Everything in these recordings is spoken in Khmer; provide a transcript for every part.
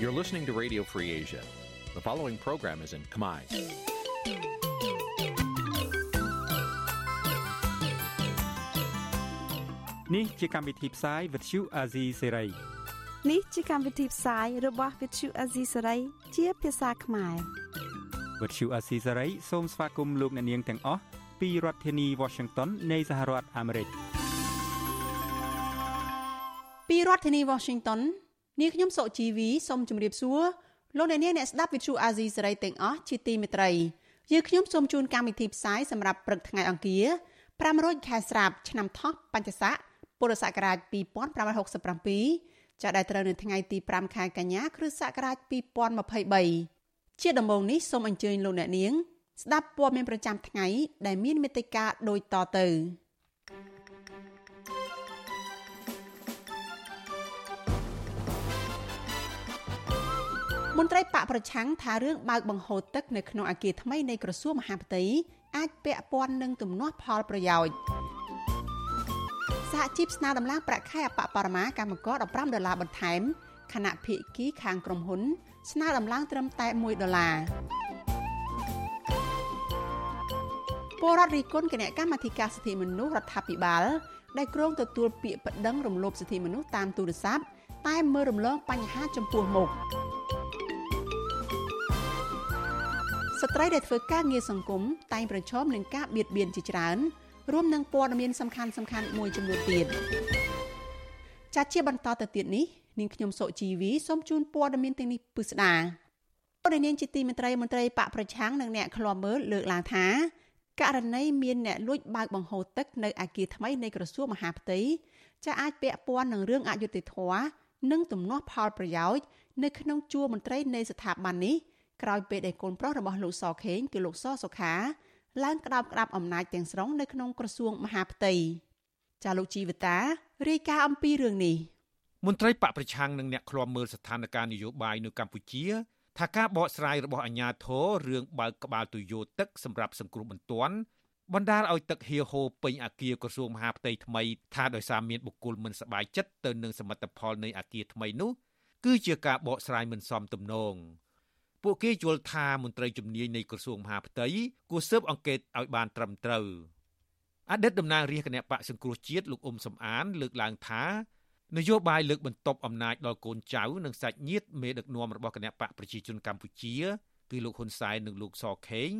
You're listening to Radio Free Asia. The following program is in Khmer. នេះជាកម្មវិធីផ្សាយ Vuthu Azizi Serai នេះជាកម្មវិធីផ្សាយរបស់ Vuthu Azizi Serai ជាភាសាខ្មែរ Vuthu Azizi Serai សូមស្វាគមន៍លោកអ្នកនាងទាំងអស់ពីរដ្ឋធានី Washington នៃសហរដ្ឋអាមេរិក ពីរដ្ឋធានី Washington នាងខ្ញុំសុជីវីសូមជម្រាបសួរលោកអ្នកនាងអ្នកស្ដាប់ Vuthu Azizi Serai ទាំងអស់ជាទីមេត្រីយើងខ្ញុំសូមជូនកម្មវិធីផ្សាយសម្រាប់ព្រឹកថ្ងៃអង្គារ500ខែស្រាប់ឆ្នាំថោះបัญចស័កពុរសករាជ2567ចាប់ដែលត្រូវនៅថ្ងៃទី5ខែកញ្ញាគ្រិស្តសករាជ2023ជាដំបូងនេះសូមអញ្ជើញលោកអ្នកនាង ស្ដាប់ព័ត៌មានប្រចាំថ្ងៃដែលមានមេត្តាដូចតទៅ មន្ត្រីបកប្រឆាំងថារឿងបើកបង្ហូរទឹកនៅក្នុងអគារថ្មីនៃក្រសួងមហាផ្ទៃអាចពាក់ព័ន្ធនឹងទំនាស់ផលប្រយោជន៍សហជីពស្នើដំឡើងប្រាក់ខែអបបរមាកម្មករ15ដុល្លារបន្ថែមខណៈភៀកគីខាងក្រុមហ៊ុន ស្នើដំឡើងត្រឹមតែ1ដុល្លារពលរដ្ឋរីគុណគណៈកម្មាធិការសិទ្ធិមនុស្សរដ្ឋាភិបាលដែលគ្រងទទួលពាក្យប្តឹងរំលោភសិទ្ធិមនុស្សតាមទូរស័ព្ទតែមើលរំលងបញ្ហាចំពោះមុខ ស្ត្រីដែលធ្វើការងារសង្គមតែងប្រឈមនឹងការបៀតបៀនជាច្រើនរួមនឹងព័ត៌មានសំខាន់សំខាន់មួយចំនួនទៀតចាត់ជាបន្តទៅទៀតនេះនាងខ្ញុំសុជីវីសូមជូនព័ត៌មានទាំងនេះពិស្ដាពលនាងជាទីមន្ត្រីមន្ត្រីបកប្រឆាំងនិងអ្នកឃ្លាំមើលលើកឡើងថាករណីមានអ្នកលួចបើកបង្ហូរទឹកនៅអាគារថ្មីនៃក្រសួងមហាផ្ទៃจะអាចពាក់ព័ន្ធនឹងរឿងអយុត្តិធម៌និងទំនាស់ផលប្រយោជន៍នៅក្នុងជួរមន្ត្រីនៃស្ថាប័ននេះ ក្រោយពេលដែលកូនប្រុសរបស់លោកសខេងគឺលោកសសុខាឡើងក្តោបក្តាប់អំណាចទាំងស្រុងនៅក្នុងក្រសួងមហាផ្ទៃចាលោកជីវតារាយការណ៍អំពីរឿងនេះមន្ត្រីបកប្រឆាំងនិងអ្នកឃ្លាំមើលស្ថានភាពនយោបាយនៅកម្ពុជាថាការបកស្រាយរបស់អាជ្ញាធររឿងបើកក្បាលទុយោទឹកសម្រាប់សង្គ្រោះបន្ទាន់បណ្ដាលឲ្យទឹកហៀហូពេញអាគារក្រសួងមហាផ្ទៃថ្មីថាដោយសារមានបុគ្គលមិនសប្បាយចិត្តទៅនឹងសមិទ្ធផលនៃអាគារថ្មីនោះគឺជាការបកស្រាយមិនសមទំនង ពួកគេយល់ថាមន្ត្រីជំនាញនៃក្រសួងមហាផ្ទៃគួរស៊ើបអង្កេតឲ្យបានត្រឹមត្រូវអតីតតំណាងរាជគណៈបកសង្គ្រោះជាតិលោកអ៊ុំសំអាន លើកឡើងថានយោបាយលើកបន្ទប់អំណាចដល់កូនចៅនិងសាច់ញាតិមេដឹកនាំរបស់គណៈបកប្រជាជនកម្ពុជាគឺលោកហ៊ុនសែននិងលោកសខេង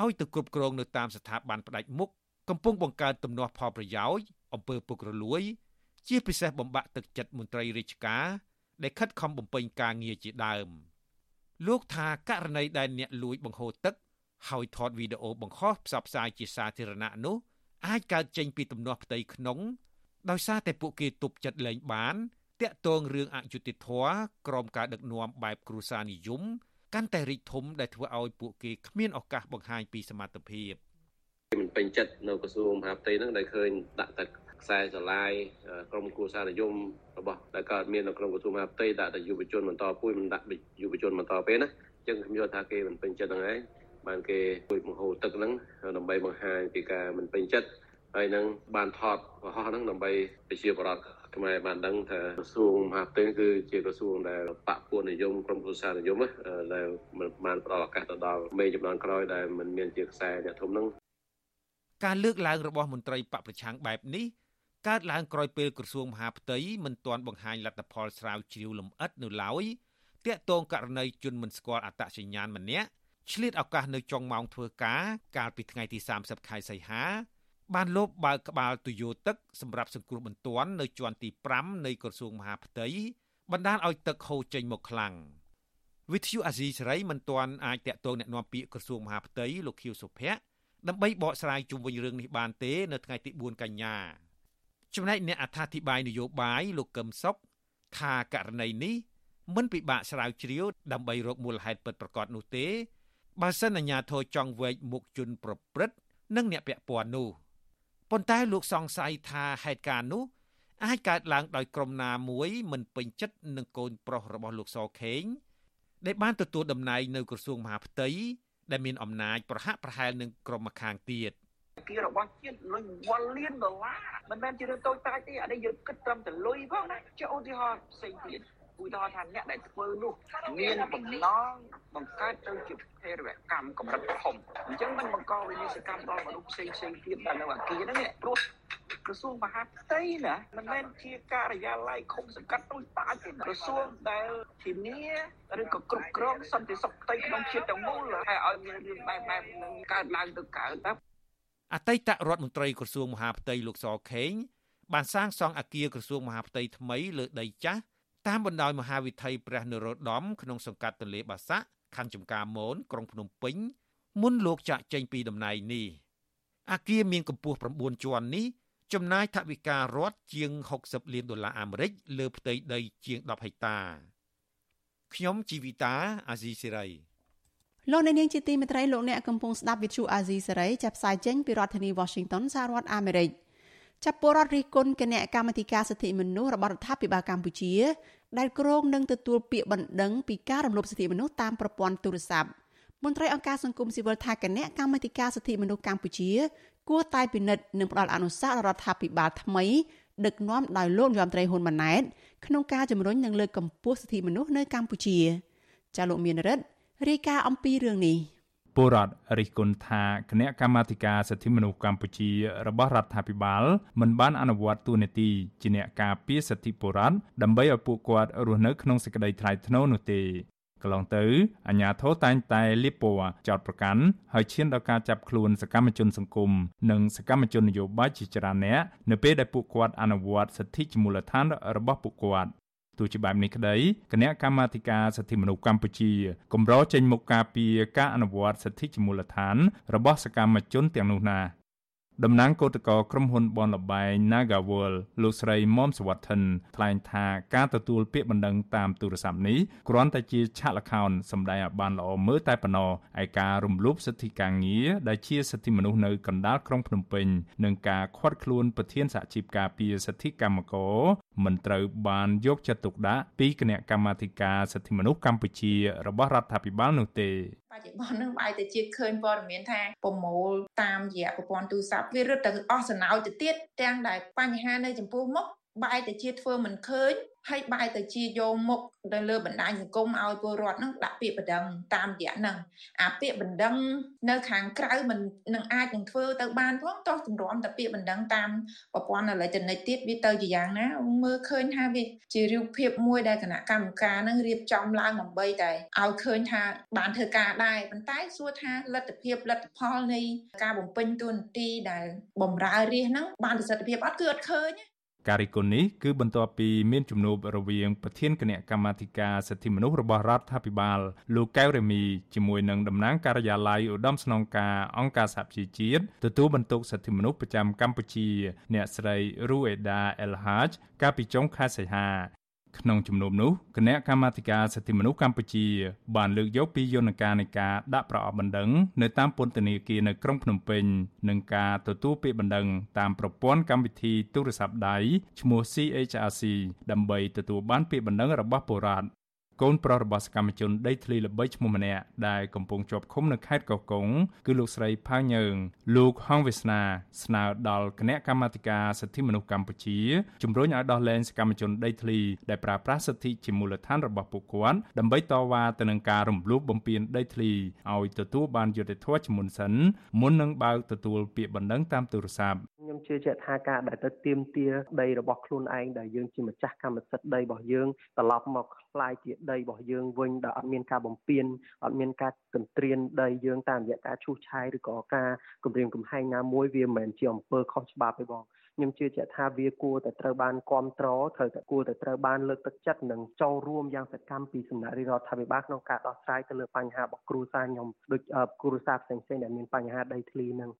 ឲ្យទៅគ្រប់គ្រងនៅតាមស្ថាប័នផ្ដាច់មុខកំពុងបង្កើតទំនាស់ផលប្រយោជន៍អំពើពុករលួយ ជាពិសេសបំបាក់ទឹកចិត្តមន្ត្រីរាជការដែលខិតខំបំពេញការងារជាដើម។ លោកថាករណីដែលអ្នកលួចបង្ហូរទឹកហើយថតវីដេអូបង្ហោះផ្សព្វផ្សាយជាសាធារណៈនោះអាចកើតចេញពីទំនាស់ផ្ទៃក្នុងដោយសារតែពួកគេទប់ចិត្តលែងបានតាក់ទងរឿងអយុត្តិធម៌ក្រោមការដឹកនាំបែបគ្រួសារនិយមកាន់តែរីកធំដែលធ្វើឲ្យពួកគេគ្មានឱកាសបង្ហាញពីសមត្ថភាពមិនពេញចិត្តនៅក្រសួងមហាផ្ទៃហ្នឹងដែលឃើញដាក់តែ ខ្សែស្រឡាយក្រមគ្រួសារនិយមរបស់ដែលកើតមាននៅក្នុងក្រសួងមហាផ្ទៃដាក់តែយុវជនបន្តពួយមិនដាក់យុវជនបន្តពេលណាអញ្ចឹងខ្ញុំយល់ថាគេមិនពេញចិត្តហ្នឹងឯងបានគេពួយបង្ហូរទឹកហ្នឹងដើម្បីបង្ហាញពីការមិនពេញចិត្តហើយនឹងបានថតកុហកហ្នឹងដើម្បីប្រជាពលរដ្ឋខ្មែរបានដឹងថាក្រសួងមហាផ្ទៃគឺជាក្រសួងដែលបកពួកនិយមក្រុមគ្រួសារនិយមដែលមិនបានផ្ដល់ឱកាសទៅដល់មេចំនួនក្រោយដែលមិនមានជាខ្សែអ្នកធំហ្នឹងការលើកឡើងរបស់មន្ត្រីបកប្រឆាំងបែបនេះ កើតឡើងក្រោយពេលក្រសួងមហាផ្ទៃមិនទាន់បង្ហាញលទ្ធផលស្រាវជ្រាវលម្អិតនៅឡើយតាក់ទងករណីជនមិនស្គាល់អត្តសញ្ញាណម្នាក់ឆ្លៀតឱកាសនៅចុងម៉ោងធ្វើការកាលពីថ្ងៃទី30ខែសីហា បានលបបើកក្បាលទុយោទឹកសម្រាប់សង្គ្រោះបន្ទាន់នៅជាន់ទី5នៃក្រសួងមហាផ្ទៃបណ្ដាលឲ្យទឹកហូរចេញមកខ្លាំងវិទ្យុអាស៊ីសេរីមិនទាន់អាចតាក់ទងអ្នកនាំពាក្យក្រសួងមហាផ្ទៃលោកខៀវសុភ័ក្រដើម្បីបកស្រាយជុំវិញរឿងនេះបានទេ នៅថ្ងៃទី4កញ្ញា ចំណែកអ្នកអត្ថាធិប្បាយនយោបាយលោកកឹមសុខថាករណីនេះមិនពិបាកស្រាវជ្រាវដើម្បីរកមូលហេតុពិតប្រាកដនោះទេបើសិនអាជ្ញាធរចង់វែកមុខជនប្រព្រឹត្តនិងអ្នកពាក់ព័ន្ធនោះប៉ុន្តែលោកសង្ស័យថាហេតុការណ៍នោះអាចកើតឡើងដោយក្រុមណាមួយមិនពេញចិត្តនឹងកូនប្រុសរបស់លោកសខេងដែលបានទទួលតំណែងនៅក្រសួងមហាផ្ទៃដែលមានអំណាចប្រហាក់ប្រហែលនឹងក្រុមម្ខាងទៀត គៀរបស់ជាតិលុយវល់លានដុល្លារមិនមែនជារឿងតូចតាចទេអានេះយើងគិតត្រឹមតែលុយផងណាចុះឧទាហរណ៍ផ្សេងទៀតឧទាហរណ៍ថាអ្នកដែលធ្វើនោះមានបំណងបង្កើតទៅជាភេរវកម្មកម្រិតធំអញ្ចឹងมันបង្កវិនិស្សកម្មដល់មនុស្សផ្សេងផ្សេងទៀតដែលនៅអាគារហ្នឹងព្រោះក្រសួងមហាផ្ទៃណាមិនមែនជាការិយាល័យឃុំសង្កាត់ដូចតាទេក្រសួងដែលធានាឬក៏គ្រប់គ្រងសន្តិសុខផ្ទៃក្នុងជាតិទាំងមូលហើយឲ្យមានរឿងបែបបែបនឹងកើតឡើងទៅកើតណា អតីតរដ្ឋមន្ត្រីក្រសួងមហាផ្ទៃលោកសខេងបានសាងសង់អគារក្រសួងមហាផ្ទៃថ្មីលើដីចាស់តាមបណ្ដោយមហាវិថីព្រះនរោត្តមក្នុងសង្កាត់ទន្លេបាសាក់ខណ្ឌចំការមនក្រុងភ្នំពេញមុនលោកចាក់ចេញពីតំណែងនេះអគារមានកម្ពស់9ជាន់នេះចំណាយថវិការដ្ឋជាង60លានដុល្លារអាមេរិកលើផ្ទៃដីជាង10ហិកតាខ្ញុំជីវិតាអាស៊ីសេរី លោកអ្នកនាងជាទីមេត្រីលោកអ្នកកំពុងស្ដាប់វិទ្យុអាស៊ីសេរីចាប់ផ្សាយចេញពីរដ្ឋធានី Washington សហរដ្ឋអាមេរិកចាប់ពលរដ្ឋរិះគន់គណៈកម្មាធិការសិទ្ធិមនុស្សរបស់រដ្ឋាភិបាលកម្ពុជា ដែលគ្រងនឹងទទួលពាក្យបណ្ដឹងពីការរំលោភសិទ្ធិមនុស្សតាមប្រព័ន្ធទូរស័ព្ទមន្ត្រីអង្គការសង្គមស៊ីវិលថាគណៈកម្មាធិការសិទ្ធិមនុស្សកម្ពុជា គួរតែពិនិត្យនិងផ្ដល់អនុសាសន៍រដ្ឋាភិបាលថ្មីដឹកនាំដោយលោកយមត្រីហ៊ុនម៉ាណែតក្នុងការជំរុញនិងលើកកម្ពស់សិទ្ធិមនុស្សនៅកម្ពុជាចាលោកមានរិទ្ធ រាយការណ៍អំពីរឿងនេះពលរដ្ឋរិះគន់ថាគណៈកម្មាធិការសិទ្ធិមនុស្សកម្ពុជារបស់រដ្ឋាភិបាលមិនបានអនុវត្តទូនាទីជាអ្នកការពារសិទ្ធិពលរដ្ឋដើម្បីឲ្យពួកគាត់រស់នៅក្នុងសេចក្តីថ្លៃថ្នូរនោះទេកន្លងទៅអាញាធរតែងតែលៀបពណ៌ចោតប្រកាន់ហើយឈានដល់ការចាប់ខ្លួនសកម្មជនសង្គមនិងសកម្មជននយោបាយជាច្រើនអ្នកនៅពេលដែលពួកគាត់អនុវត្តសិទ្ធិជាមូលដ្ឋានរបស់ពួកគាត់ ទោះជាបែបនេះក្តីគណៈកម្មាធិការសិទ្ធិមនុស្សកម្ពុជាកម្រចេញមុខការពីការអនុវត្តសិទ្ធិជាមូលដ្ឋានរបស់សកម្មជនទាំងនោះណា តំណាងគឧតកោក្រុមហ៊ុនបនលបែង Nagawal លោកស្រីមុំសវត្ថិនថ្លែងថាការទទួលពាក្យបណ្ដឹងតាមទូរស័ព្ទនេះគ្រាន់តែជាឆាកល្ខោនសម្ដែងឲ្យបានល្អមើលតែប៉ុណ្ណោះឯការរំលោភសិទ្ធិការងារដែលជាសិទ្ធិមនុស្សនៅកណ្ដាលក្រុងភ្នំពេញនិងការខាត់ខ្លួនប្រធានសហជីពការពារសិទ្ធិកម្មករមិនត្រូវបានយកចិត្តទុកដាក់ពីគណៈកម្មាធិការសិទ្ធិមនុស្សកម្ពុជារបស់រដ្ឋាភិបាលនោះទេ បច្ចុប្បន្ននឹងបែរទៅជាឃើញព័ត៌មានថាប្រមូលតាមរយៈប្រព័ន្ធទូរស័ព្ទវារត់ទៅអស់សំណោចទៅទៀតទាំងដែលបញ្ហានៅចំពោះមុខ បែរទៅជាធ្វើមិនឃើញហើយបែរទៅជាយកមុខទៅលើបណ្ដាញសង្គមឲ្យពលរដ្ឋនឹងដាក់ពាក្យបណ្ដឹងតាមរយៈហ្នឹងអាពាក្យបណ្ដឹងនៅខាងក្រៅមិននឹងអាចនឹងធ្វើទៅបានផងតោះទម្រាំតែពាក្យបណ្ដឹងតាមប្រព័ន្ធអេឡិចត្រូនិកទៀតវាទៅជាយ៉ាងណាមើលឃើញថាវាជារូបភាពមួយដែលគណៈកម្មការនឹងរៀបចំឡើងដើម្បីតែឲ្យឃើញថាបានធ្វើការដែរប៉ុន្តែសួរថាលទ្ធភាពលទ្ធផលនៃការបំពេញតួនាទីដែលបំរើរាជហ្នឹងបានប្រសិទ្ធភាពអត់គឺអត់ឃើញ ការរិះគន់នេះគឺបន្ទាប់ពីមានជំនួបរវាងប្រធានគណៈកម្មាធិការសិទ្ធិមនុស្សរបស់រដ្ឋាភិបាលលោកកៅរេមីជាមួយនឹងតំណាងការិយាល័យឧត្តមស្នងការអង្គការសហប្រជាជាតិទទួលបន្ទុកសិទ្ធិមនុស្សប្រចាំកម្ពុជា អ្នកស្រីរូអេដាអេលហាជកាលពីចុងខែសីហា ក្នុងជំនុំនោះគណៈកម្មាធិការសិទ្ធិមនុស្សកម្ពុជា បានលើកយកពីយន្តការនៃការដាក់ប្រអប់បណ្ដឹងនៅតាមពន្ធនាគារនៅក្រុងភ្នំពេញនិងការទទួលពាក្យបណ្ដឹងតាមប្រព័ន្ធកម្មវិធីទូរស័ព្ទដៃឈ្មោះ CHRC ដើម្បីទទួលបានពាក្យបណ្ដឹងរបស់ពលរដ្ឋ កូនប្រុសរបស់សកម្មជនដីធ្លីល្បីឈ្មោះម្នាក់ដែលកំពុងជាប់ឃុំនៅខេត្តកោះកុងគឺលោកស្រីផៅញើងលោកហងវាសនាស្នើដល់គណៈកម្មាធិការសិទ្ធិមនុស្សកម្ពុជាជំរុញឲ្យដោះលែងសកម្មជនដីធ្លីដែលប្រើប្រាស់សិទ្ធិជាមូលដ្ឋានរបស់ពួកគាត់ដើម្បីតវ៉ាទៅនឹងការរំលោភបំពានដីធ្លីឲ្យទទួលបានយុត្តិធម៌ជាមុនសិនមុននឹងបើកទទួលពាក្យបណ្ដឹងតាមទូរស័ព្ទខ្ញុំជឿជាក់ថាការដែលទៅទៀមទាដីរបស់ខ្លួនឯងដែលយើងជាម្ចាស់កម្មសិទ្ធិដីរបស់យើងត្រឡប់មកខ្លាយជាដីរបស់យើងវិញដែលអត់មានការបំពេញអត់មានការកន្ត្រៀនដីយើងតាមរយៈការឈូសឆាយឬក៏ការគម្រាមកំហែងណាមួយវាមិនមែនជាអំពើខុសច្បាប់ទេបងខ្ញុំជឿជាក់ថាវាគួរតែត្រូវបានគ្រប់គ្រងត្រូវតែគួរតែត្រូវបានលើកទឹកចិត្តនិងចូលរួមយ៉ាងសកម្មពីសំណាក់រដ្ឋាភិបាលក្នុងការដោះស្រាយទៅលើបញ្ហារបស់គ្រួសារខ្ញុំដូចគ្រួសារផ្សេងៗដែលមានបញ្ហាដីធ្លីនឹង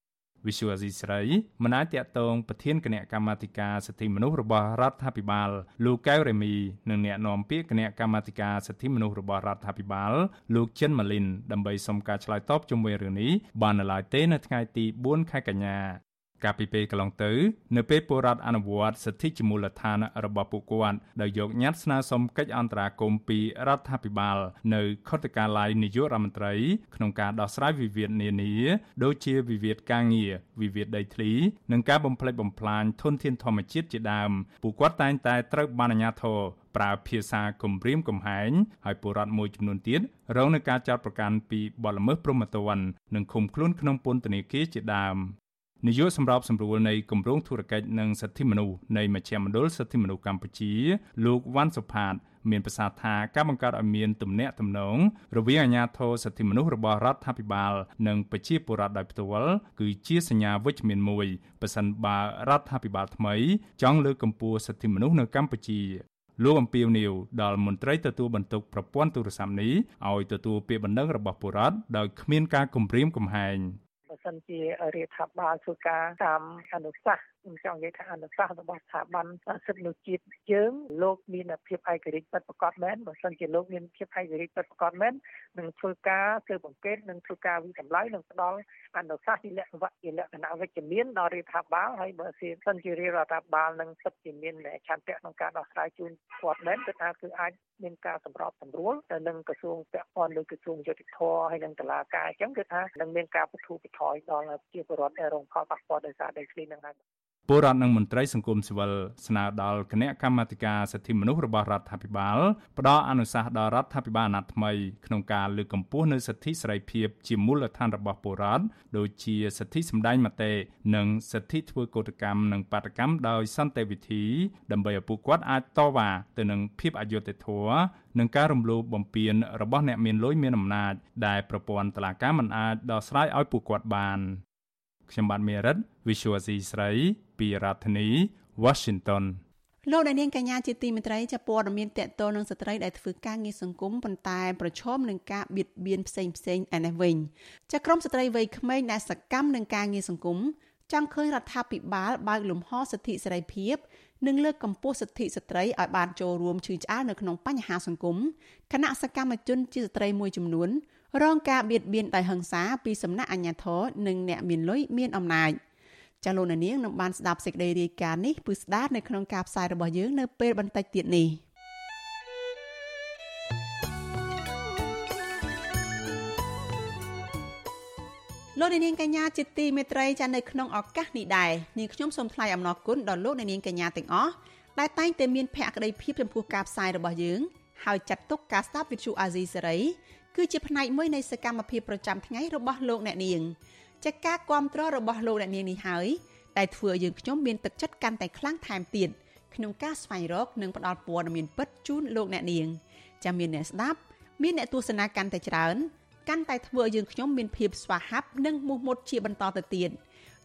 វិសុវអាស៊ីស្រីមិនអាចតាក់ទងប្រធានគណៈកម្មាធិការសិទ្ធិមនុស្សរបស់រដ្ឋាភិបាលលោកកៅរេមីនិងអ្នកនាំពាក្យគណៈកម្មាធិការសិទ្ធិមនុស្សរបស់រដ្ឋាភិបាលលោកចិនម៉ាលីនដើម្បីសុំការឆ្លើយតបជុំវិញរឿងនេះបាននៅឡើយទេនៅថ្ងៃទី4ខែកញ្ញា កាលពីពេលកន្លងទៅនៅពេលពលរដ្ឋអនុវត្តសិទ្ធិជាមូលដ្ឋានរបស់ពួកគាត់ដោយយកញត្តិស្នើសុំកិច្ចអន្តរាគមន៍ពីរដ្ឋាភិបាលនៅខុទ្ទកាល័យនាយករដ្ឋមន្ត្រីក្នុងការដោះស្រាយវិវាទនានាដូចជាវិវាទការងារវិវាទដីធ្លីនិងការបំផ្លិចបំផ្លាញធនធានធម្មជាតិជាដើមពួកគាត់តែងតែត្រូវបានអាជ្ញាធរប្រើភាសាគំរាមកំហែងហើយពលរដ្ឋមួយចំនួនទៀតរងនឹងការចោទប្រកាន់ពីបទល្មើសព្រហ្មទណ្ឌនិងឃុំខ្លួនក្នុងពន្ធនាគារជាដើម នាយកសម្របសម្រួលនៃគម្រោងធុរកិច្ចនិងសិទ្ធិមនុស្សនៃមជ្ឈមណ្ឌលសិទ្ធិមនុស្សកម្ពុជាលោកវ៉ាន់សុផាត មានប្រសាសន៍ថាការបង្កើតឲ្យមានទំនាក់ទំនងរវាងអាជ្ញាធរសិទ្ធិមនុស្សរបស់រដ្ឋាភិបាល និងប្រជាពលរដ្ឋដោយផ្ទាល់គឺជាសញ្ញាវិជ្ជមានមួយប្រសិនបើរដ្ឋាភិបាលថ្មី ចង់លើកកម្ពស់សិទ្ធិមនុស្សនៅកម្ពុជាលោកអំពីវនីវដល់មន្ត្រីទទួលបន្ទុកប្រព័ន្ធទូរស័ព្ទនេះឲ្យទទួលពាក្យបណ្ដឹងរបស់ពលរដ្ឋដោយគ្មានការគំរាមកំហែង បើសិនជារដ្ឋាភិបាលធ្វើការតាមអនុសាសន៍ខ្ញុំចង់និយាយថាអនុសាសន៍របស់ស្ថាប័នសិទ្ធិមនុស្សជាតិយើងលោកមានភាពឯករាជ្យពិតប្រាកដមែនបើសិនជាលោកមានភាពឯករាជ្យពិតប្រាកដមែននឹងធ្វើការស៊ើបអង្កេតនិងធ្វើការវិតម្លៃនិងផ្ដល់អនុសាសន៍ជាលក្ខណៈជាលក្ខណៈវិជ្ជមានដល់រដ្ឋាភិបាលហើយបើសិនជារដ្ឋាភិបាលនឹងពិតជាមានឆន្ទៈក្នុងការដោះស្រាយជូនគាត់មែនគឺថាគឺអាច មានការសម្របសម្រួលទៅនឹងក្រសួងពាក់ព័ន្ធឬក្រសួងយុតិធធហើយនឹងតុលាការអញ្ចឹងគឺថានឹងមានការបទូបថយដល់ប្រជាពលរដ្ឋដែលរងផលប៉ះពាល់ដោយសារដីធ្លីនឹងហើយ ពលរដ្ឋនិងមន្ត្រីសង្គមស៊ីវិលស្នើដល់គណៈកម្មាធិការសិទ្ធិមនុស្សរបស់រដ្ឋាភិបាលផ្ដល់អនុសាសន៍ដល់រដ្ឋាភិបាលអាណត្តិថ្មីក្នុងការលើកកម្ពស់នូវសិទ្ធិសេរីភាពជាមូលដ្ឋានរបស់ពលរដ្ឋដូចជាសិទ្ធិសម្ដែងមតិនិងសិទ្ធិធ្វើកោតកម្មនិងបាតកម្មដោយសន្តិវិធី ដើម្បីឲ្យពួកគាត់អាចតវ៉ាទៅនឹងភាពអយុត្តិធម៌និងការរំលោភបំពានរបស់អ្នកមានលុយមានអំណាចដែលប្រព័ន្ធតុលាការមិនអាចដោះស្រាយឲ្យពួកគាត់បាន ខ្ញុំបាទមេរិត Visual C ស្រីពីរដ្ឋធានី Washington លោកអ្នកនាងកញ្ញាជាទីមេត្រីចាព័ត៌មានតកតលនឹងស្ត្រីដែលធ្វើការងារសង្គមប៉ុន្តែប្រឈមនឹងការបៀតបៀនផ្សេងផ្សេងឯនេះវិញចាក្រុមស្ត្រីវ័យក្មេងដែលសកម្មនឹងការងារសង្គមចង់ឃើញរដ្ឋាភិបាលបើកលំហសិទ្ធិសេរីភាពនិងលើកកម្ពស់សិទ្ធិស្ត្រីឲ្យបានចូលរួមឈឺឆ្អាលនៅក្នុងបញ្ហាសង្គមគណៈសកម្មជនជាស្ត្រីមួយចំនួន រងការបៀតបៀនដោយហិង្សាពីសំណាក់អាជ្ញាធរនិងអ្នកមានលុយមានអំណាចចាលោកនាងនឹងបានស្ដាប់សេចក្តីរាយការណ៍នេះពឹស្ដារនៅក្នុងការផ្សាយរបស់យើងនៅពេលបន្តិចទៀតនេះលោកនាងកញ្ញាជាទីមេត្រីចានៅក្នុងឱកាសនេះដែរនាងខ្ញុំសូមថ្លែងអំណរគុណដល់លោកនាងកញ្ញាទាំងអស់ដែលតែងតែមានភក្ដីភាពចំពោះការផ្សាយរបស់យើងហើយចាត់ទុកការស្ដាប់វិទ្យុអាស៊ីសេរី គឺជាផ្នែកមួយនៃសកម្មភាពប្រចាំថ្ងៃរបស់លោកអ្នកនាងចាការគ្រប់គ្រងរបស់លោកអ្នកនាងនេះហើយដែលធ្វើឲ្យយើងខ្ញុំមានទឹកចិត្តកាន់តែខ្លាំងថែមទៀតក្នុងការស្វែងរកនិងផ្តល់ព័ត៌មានពិតជូនលោកអ្នកនាងចាំមានអ្នកស្ដាប់មានអ្នកទស្សនាកាន់តែច្រើនកាន់តែធ្វើឲ្យយើងខ្ញុំមានភាពស្វាហាប់និងមោះមុតជាបន្តទៅទៀត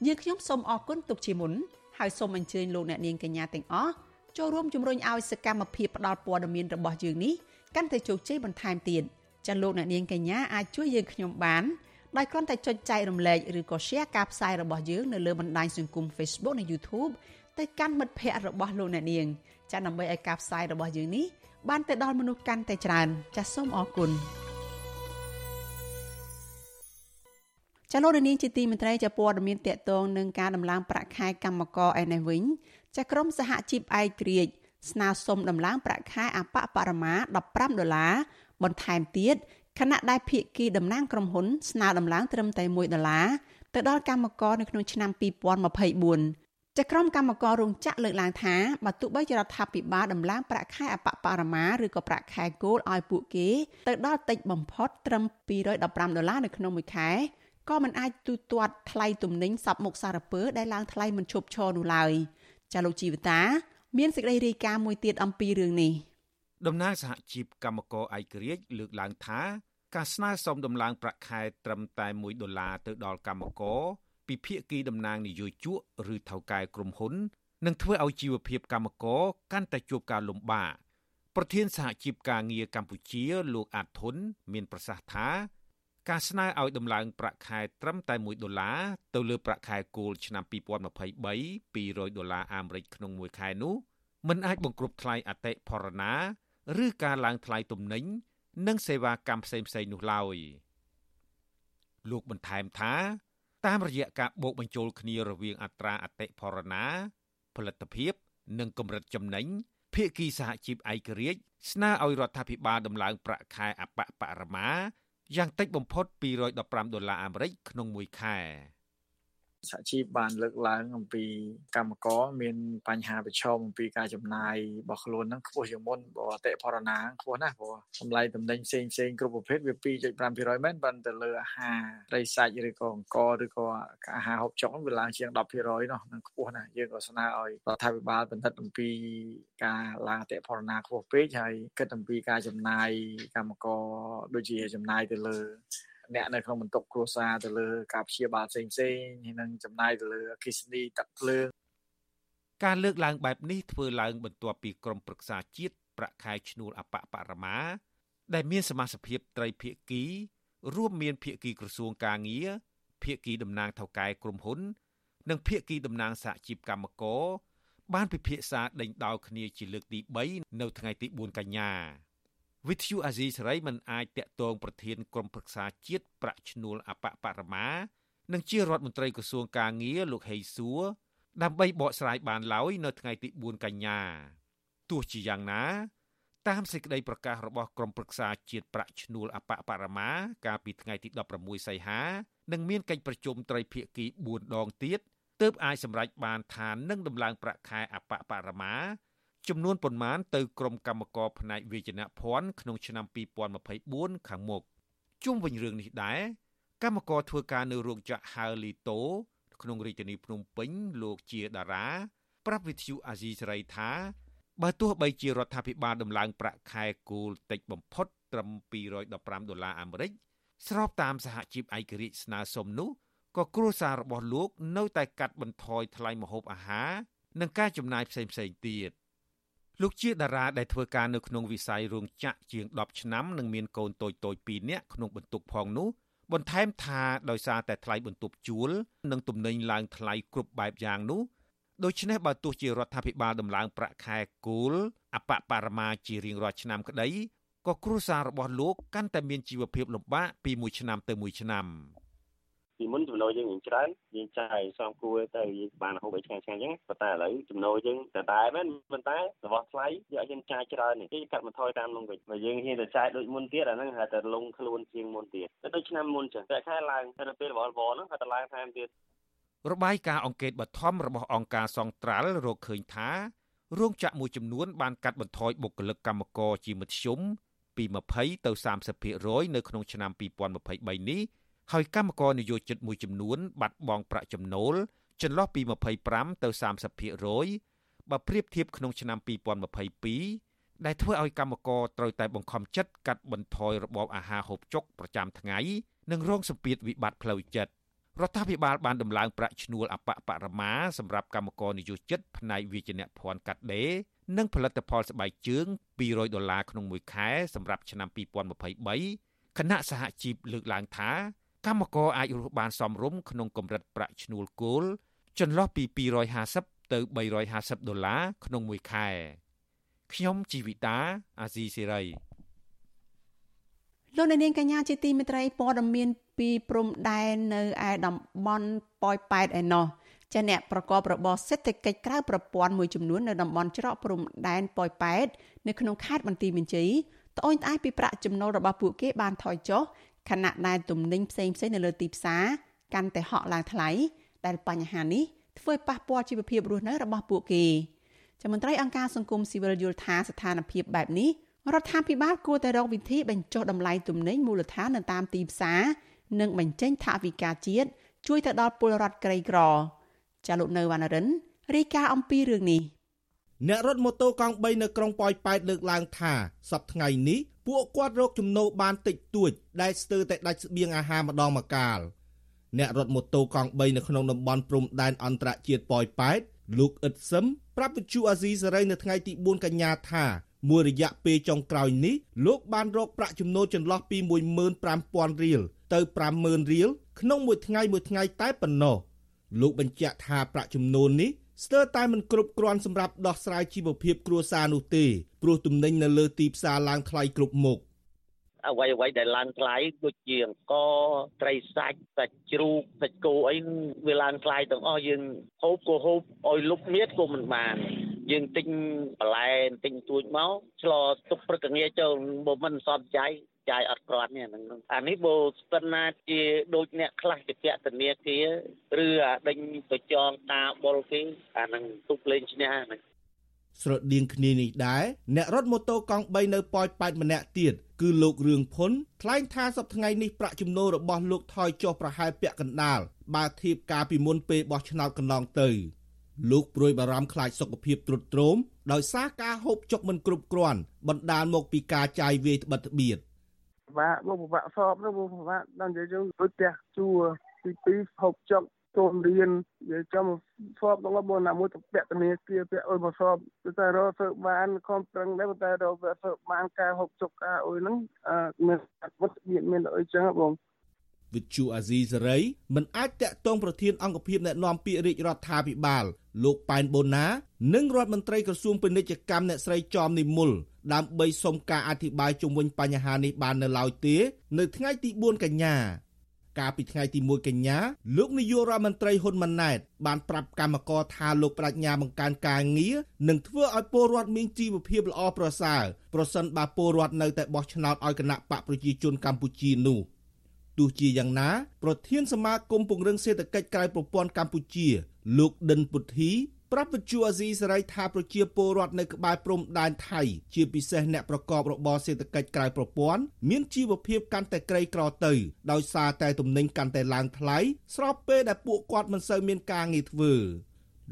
យើងខ្ញុំសូមអរគុណទុកជាមុនហើយសូមអញ្ជើញលោកអ្នកនាងកញ្ញាទាំងអស់ចូលរួមជំរុញឲ្យសកម្មភាពផ្តល់ព័ត៌មានរបស់យើងនេះកាន់តែជោគជ័យបន្ថែមទៀត ចាលោកអ្នកនាងកញ្ញាអាចជួយយើងខ្ញុំបានដោយគ្រាន់តែចុចចែករំលែកឬក៏ share ការផ្សាយរបស់យើងនៅលើបណ្ដាញសង្គម Facebook និង YouTube ទៅកាន់មិត្តភ័ក្តិរបស់លោកអ្នកនាងចាដើម្បីឲ្យការផ្សាយរបស់យើងនេះបានទៅដល់មនុស្សកាន់តែច្រើន ចាសសូមអរគុណចាលោកនាងជាទីមន្ត្រីចាព័ត៌មានតកតងនឹងការដំឡើងប្រាក់ខែកម្មករឯនេះវិញចាក្រមសហជីពឯករាជ្យស្នើសុំដំឡើងប្រាក់ខែអបបរមា15ដុល្លារ បន្ថែមទៀតខណៈដែលភាគីតំណាងក្រុមហ៊ុនស្នើដំឡើងត្រឹមតែ1ដុល្លារទៅដល់កម្មករនៅក្នុងឆ្នាំ2024ចក្រមកម្មកររោងចក្រលើកឡើងថាបើទោះបីជារដ្ឋាភិបាលដំឡើងប្រាក់ខែអបបរមាឬក៏ប្រាក់ខែគោលឲ្យពួកគេទៅដល់តិចបំផុតត្រឹម215ដុល្លារនៅក្នុងមួយខែក៏មិនអាចទូទាត់ថ្លៃទំនិញសពមុខសារពើដែលឡើងថ្លៃមិនឈប់ឈរនោះឡើយចាលោកជីវតា មានសេចក្តីរាយការណ៍មួយទៀតអំពីរឿងនេះ តំណាងសហជីពកម្មករឯករាជ្យលើកឡើងថាការស្នើសុំដំឡើងប្រាក់ខែត្រឹមតែ1ដុល្លារទៅដល់កម្មករពីភាគីតំណាងនយោជកឬថៅកែក្រុមហ៊ុននឹងធ្វើឲ្យជីវភាពកម្មករកាន់តែជួបការលំបាកប្រធានសហជីពការងារកម្ពុជា លោកអាតធុនមានប្រសាសន៍ថាការស្នើឲ្យដំឡើងប្រាក់ខែត្រឹមតែ1ដុល្លារទៅលើប្រាក់ខែគោលឆ្នាំ2023 200ដុល្លារអាមេរិកក្នុងមួយខែនោះមិនអាចបង្គ្រប់ថ្លៃអតិផរណា ឬការឡើងថ្លៃទំនិញនិងសេវាកម្មផ្សេងៗនោះឡើយលោកបន្ថែមថា តាមរយៈការបូកបញ្ចូលគ្នារវាងអត្រាអតិផរណាផលិតភាព និងកម្រិតចំណេញភាគីសហជីពឯករាជ្យស្នើឲ្យរដ្ឋាភិបាលដំឡើងប្រាក់ខែអបបរមាយ៉ាងតិចបំផុត215ដុល្លារអាមេរិកក្នុងមួយខែ។ សហជីពបានលើកឡើងអំពីកម្មករមានបញ្ហាប្រឈមអំពីការចំណាយរបស់ខ្លួនហ្នឹងខ្ពស់ជាងមុនបើអតិផរណាខ្ពស់ណាស់ព្រោះតម្លៃតំណែងផ្សេងផ្សេងគ្រប់ប្រភេទវា2.5%មែនប៉ុន្តែលើអាហារត្រីសាច់ឬក៏អង្ករឬក៏អាហារហូបចុកវាឡើងជាង10%នោះនឹងខ្ពស់ណាស់យើងក៏ស្នើឲ្យរដ្ឋាភិបាលបណ្ឌិតអំពីការឡើងអតិផរណាខ្ពស់ពេកហើយគិតអំពីការចំណាយកម្មករដូចជាចំណាយទៅលើ អ្នកនៅក្នុងបន្ទប់គ្រួសារទៅលើការព្យាបាលផ្សេងផ្សេងហើយនឹងចំណាយទៅលើអគិសនីទឹកភ្លើងការលើកឡើងបែបនេះធ្វើឡើងបន្ទាប់ពីក្រមប្រឹក្សាជាតិប្រាក់ខែឈ្នួលអបបរមា ដែលមានសមាជិកត្រីភាគី រួមមានភាគីក្រសួងការងារភាគីតំណាងថៅកែក្រុមហ៊ុន និងភាគីតំណាងសហជីពកម្មករបានពិភាក្សាដេញដោលគ្នាជាលើកទី3នៅថ្ងៃទី4កញ្ញា វិទ្យុអាស៊ីសេរីមិនអាចតាក់ទងប្រធានក្រុមប្រឹក្សាជាតិប្រាក់ឈ្នួលអបបរមានិងជារដ្ឋមន្ត្រីក្រសួងកាងារលោកហេងសួរដើម្បីបកស្រាយបានឡើយនៅថ្ងៃទី4កញ្ញាទោះជាយ៉ាងណា តាមសេចក្តីប្រកាសរបស់ក្រុមប្រឹក្សាជាតិប្រាក់ឈ្នួលអបបរមា កាលពីថ្ងៃទី16សីហានឹងមានកិច្ចប្រជុំត្រីភាគី4ដងទៀតទើបអាចសម្រេចបានថានឹងដំឡើងប្រាក់ខែអបបរមា ចំនួនប៉ុន្មានទៅក្រុមកម្មការផ្នែកវិជ្ជាភ័ណ្ឌក្នុងឆ្នាំ2024ខាងមុខជុំវិញរឿងនេះដែរកម្មករធ្វើការនៅរោងចក្រហៅលីតូក្នុងរាជធានីភ្នំពេញលោកជាតារា ប្រាប់វិទ្យុអាស៊ីសេរីថាបើទោះបីជារដ្ឋាភិបាលដំឡើងប្រាក់ខែគោលតិចបំផុតត្រឹម215ដុល្លារអាមេរិកស្របតាមសហជីពឯករាជ្យស្នើសុំនោះក៏គ្រួសាររបស់លោក នៅតែកាត់បន្ថយថ្លៃម្ហូបអាហារនិងការចំណាយផ្សេងៗទៀត។ លោកជាតារាដែលធ្វើការនៅក្នុងវិស័យរោងចក្រជាង10ឆ្នាំនិងមានកូនតូចតូច2នាក់ក្នុងបន្ទុកផងនោះបន្ថែមថាដោយសារតែថ្លៃបន្ទប់ជួល និងទំនិញឡើងថ្លៃគ្រប់បែបយ៉ាងនោះដូច្នេះបើទោះជារដ្ឋាភិបាលដំឡើងប្រាក់ខែគោលអបបរមាជារៀងរាល់ឆ្នាំក្តីក៏គ្រួសាររបស់លោកកាន់តែមានជីវភាពលំបាកពីមួយឆ្នាំទៅមួយឆ្នាំ។ ពីមុនចំណូលយើងច្រើនយើងចាយសំគួរទៅយើងបានហូបអីឆ្ងាញ់ឆ្ងាញ់អញ្ចឹងប៉ុន្តែឥឡូវចំណូលយើងតែតែមែនប៉ុន្តែរបស់ថ្លៃយកយើងចាយច្រើននេះគេកាត់បន្ថយតាមនោះវិញបើយើងហ៊ានតែចាយដូចមុនទៀតអាហ្នឹងហៅតែលងខ្លួនជាងមុនទៀតតែដូចឆ្នាំមុនចឹងតែខែឡើងតែពេលរបស់របរហ្នឹងហៅតែឡើងថែមទៀតរបាយការណ៍អង្កេតបឋមរបស់អង្គការសង្ត្រាល់រកឃើញថារោងចក្រមួយចំនួនបានកាត់បន្ថយបុគ្គលិកកម្មករជាមធ្យមពី20ទៅ30%នៅក្នុងឆ្នាំ2023នេះ ហើយកម្មករនិយោជិតមួយចំនួន បាត់បង់ប្រាក់ចំណូលចន្លោះពី25ទៅ30%បើប្រៀបធៀបក្នុងឆ្នាំ2022ដែលធ្វើឲ្យកម្មករត្រូវតែបង្ខំចិត្តកាត់បន្ថយរបបអាហារហូបចុកប្រចាំថ្ងៃនិងរងសម្ពាធវិបត្តិផ្លូវចិត្តរដ្ឋាភិបាលបានដំឡើងប្រាក់ឈ្នួលអបបរមាសម្រាប់កម្មករនិយោជិតផ្នែកវិជ្ជាភ័ណ្ឌកាត់ដេរនិងផលិតផលស្បែកជើង200ដុល្លារក្នុងមួយខែសម្រាប់ឆ្នាំ2023គណៈសហជីពលើកឡើងថា កម្មករអាចរស់បានសមរម្យក្នុងកម្រិតប្រាក់ឈ្នួលគោលចន្លោះពី250ទៅ350ដុល្លារក្នុងមួយខែខ្ញុំជីវិតាអាស៊ីសេរីលោកនាងកញ្ញាជាទីមេត្រីព័ត៌មានពីព្រំដែននៅឯតំបន់ប៉ោយប៉ែតឯណោះចាអ្នកប្រកបរបរសេដ្ឋកិច្ចក្រៅប្រព័ន្ធមួយចំនួននៅតំបន់ច្រកព្រំដែនប៉ោយប៉ែតនៅក្នុងខេត្តបន្ទាយមានជ័យត្អូញត្អែពីប្រាក់ចំណូលរបស់ពួកគេបានថយចុះ ខណៈដែលទំនិញផ្សេងផ្សេងនៅលើទីផ្សារកាន់តែហក់ឡើងថ្លៃដែលបញ្ហានេះធ្វើឲ្យប៉ះពាល់ជីវភាពរស់នៅរបស់ពួកគេចាំមន្ត្រីអង្គការសង្គមស៊ីវិលយល់ថាស្ថានភាពបែបនេះរដ្ឋាភិបាលគួរតែរកវិធីបញ្ចុះតម្លៃទំនិញមូលដ្ឋាននៅតាមទីផ្សារនិងបញ្ចេញថវិកាជាតិជួយទៅដល់ពលរដ្ឋក្រីក្រចាលោកនៅវណ្ណរិនរាយការណ៍អំពីរឿងនេះអ្នករត់ម៉ូតូកង់3នៅក្រុងប៉ោយប៉ែតលើកឡើងថាសប្តាហ៍ថ្ងៃនេះ ពួកគាត់រកចំណូលបានតិចតួចដែលស្ទើរតែដាច់ស្បៀងអាហារម្ដងម្កាលអ្នករត់ម៉ូតូកង់3នៅក្នុងតំបន់ព្រំដែនអន្តរជាតិប៉ោយប៉ែតលោកអ៊ិតសឹមប្រាប់វិទ្យុអាស៊ីសេរីនៅថ្ងៃទី4កញ្ញាថាមួយរយៈពេលចុងក្រោយនេះលោកបានរកប្រាក់ចំណូលចន្លោះពី15000រៀលទៅ50000រៀលក្នុងមួយថ្ងៃមួយថ្ងៃតែប៉ុណ្ណោះលោកបញ្ជាក់ថាប្រាក់ចំណូលនេះ ស្ទើរតែមិនគ្រប់គ្រាន់សម្រាប់ដោះស្រាយជីវភាពគ្រួសារនោះទេព្រោះទំនិញនៅលើទីផ្សារឡើងថ្លៃគ្រប់មុខឥអ្វីអ្វីដែលឡើងថ្លៃដូចជាអង្គត្រីសាច់សាច់ជ្រូកសាច់គោអីវាឡើងថ្លៃទាំងអស់យើងហូបក៏ហូបឲ្យលុបមៀតក៏មិនបានយើងទិញបន្លែទិញទួចមកឆ្លទុកព្រឹកងាចូលបើមិនសតចាយ ចាយអត់គ្រាន់នេះហ្នឹងអានេះបើស្ពិនណាជាដូចអ្នកខ្លះជាពតនាគារឬអាដេញទៅចងតាបុលគេអាហ្នឹងទុកលេងឈ្នះហ្នឹងស្រដៀងគ្នានេះដែរអ្នករត់ម៉ូតូកង់3នៅប៉ោយប៉ែតម្នាក់ទៀតគឺលោករឿងភុនថ្លែងថាសប្តាហ៍នេះប្រាក់ចំណូលរបស់លោកថយចុះប្រហែលពាក់កណ្ដាលបើធៀបកាលពីមុនពេលបោះឆ្នោតកន្លងទៅលោកព្រួយបារម្ភខ្លាចសុខភាពទ្រុឌទ្រោមដោយសារការហូបចុកមិនគ្រប់គ្រាន់បណ្ដាលមកពីការចាយវាយត្បិតត្បៀត ពិបាកមកពិបាកសອບទៅពិបាកដល់និយាយយើងដូចផ្ទះជួទី2ហូបចុកចូលរៀននិយាយចាំសອບដល់មកណាមួយទៅពាក់ធនាគារពាក់អុយមកសອບតែរកធ្វើបានខំប្រឹងដែរតែរកធ្វើបានការហូបចុកការអុយហ្នឹងមានវត្តមានមានអីចឹងបង វិទ្យុអាស៊ីសេរីមិនអាចតាក់ទងប្រធានអង្គភិបអ្នកណែនាំពាក្យរាជរដ្ឋាភិបាល លោកប៉ែនបូណា និងរដ្ឋមន្ត្រីក្រសួងពាណិជ្ជកម្មអ្នកស្រីចំនិមលដើម្បីសុំការអធិប្បាយជុំវិញបញ្ហានេះបាននៅឡើយទេ នៅថ្ងៃទី4កញ្ញាកាលពីថ្ងៃទី1កញ្ញាលោកនាយករដ្ឋមន្ត្រីហ៊ុនម៉ាណែត បានប្រាប់កម្មករថាលោកប្រាជ្ញាបង្កើនការងារនិងធ្វើឲ្យពលរដ្ឋមានជីវភាពល្អប្រសើរប្រសិនបើពលរដ្ឋនៅតែបោះឆ្នោតឲ្យគណៈបកប្រជាជនកម្ពុជានោះ។ ទោះជាយ៉ាងណាប្រធានសមាគមពង្រឹងសេដ្ឋកិច្ចក្រៅប្រព័ន្ធកម្ពុជា លោកដិនពុទ្ធីប្រាប់វិទ្យុអាស៊ីសេរីថាប្រជាពលរដ្ឋនៅក្បែរព្រំដែនថៃជាពិសេសអ្នកប្រកបរបរសេដ្ឋកិច្ចក្រៅប្រព័ន្ធមានជីវភាពកាន់តែក្រីក្រទៅ ដោយសារតែទំនិញកាន់តែឡើងថ្លៃស្របពេលដែលពួកគាត់មិនសូវមានការងារធ្វើ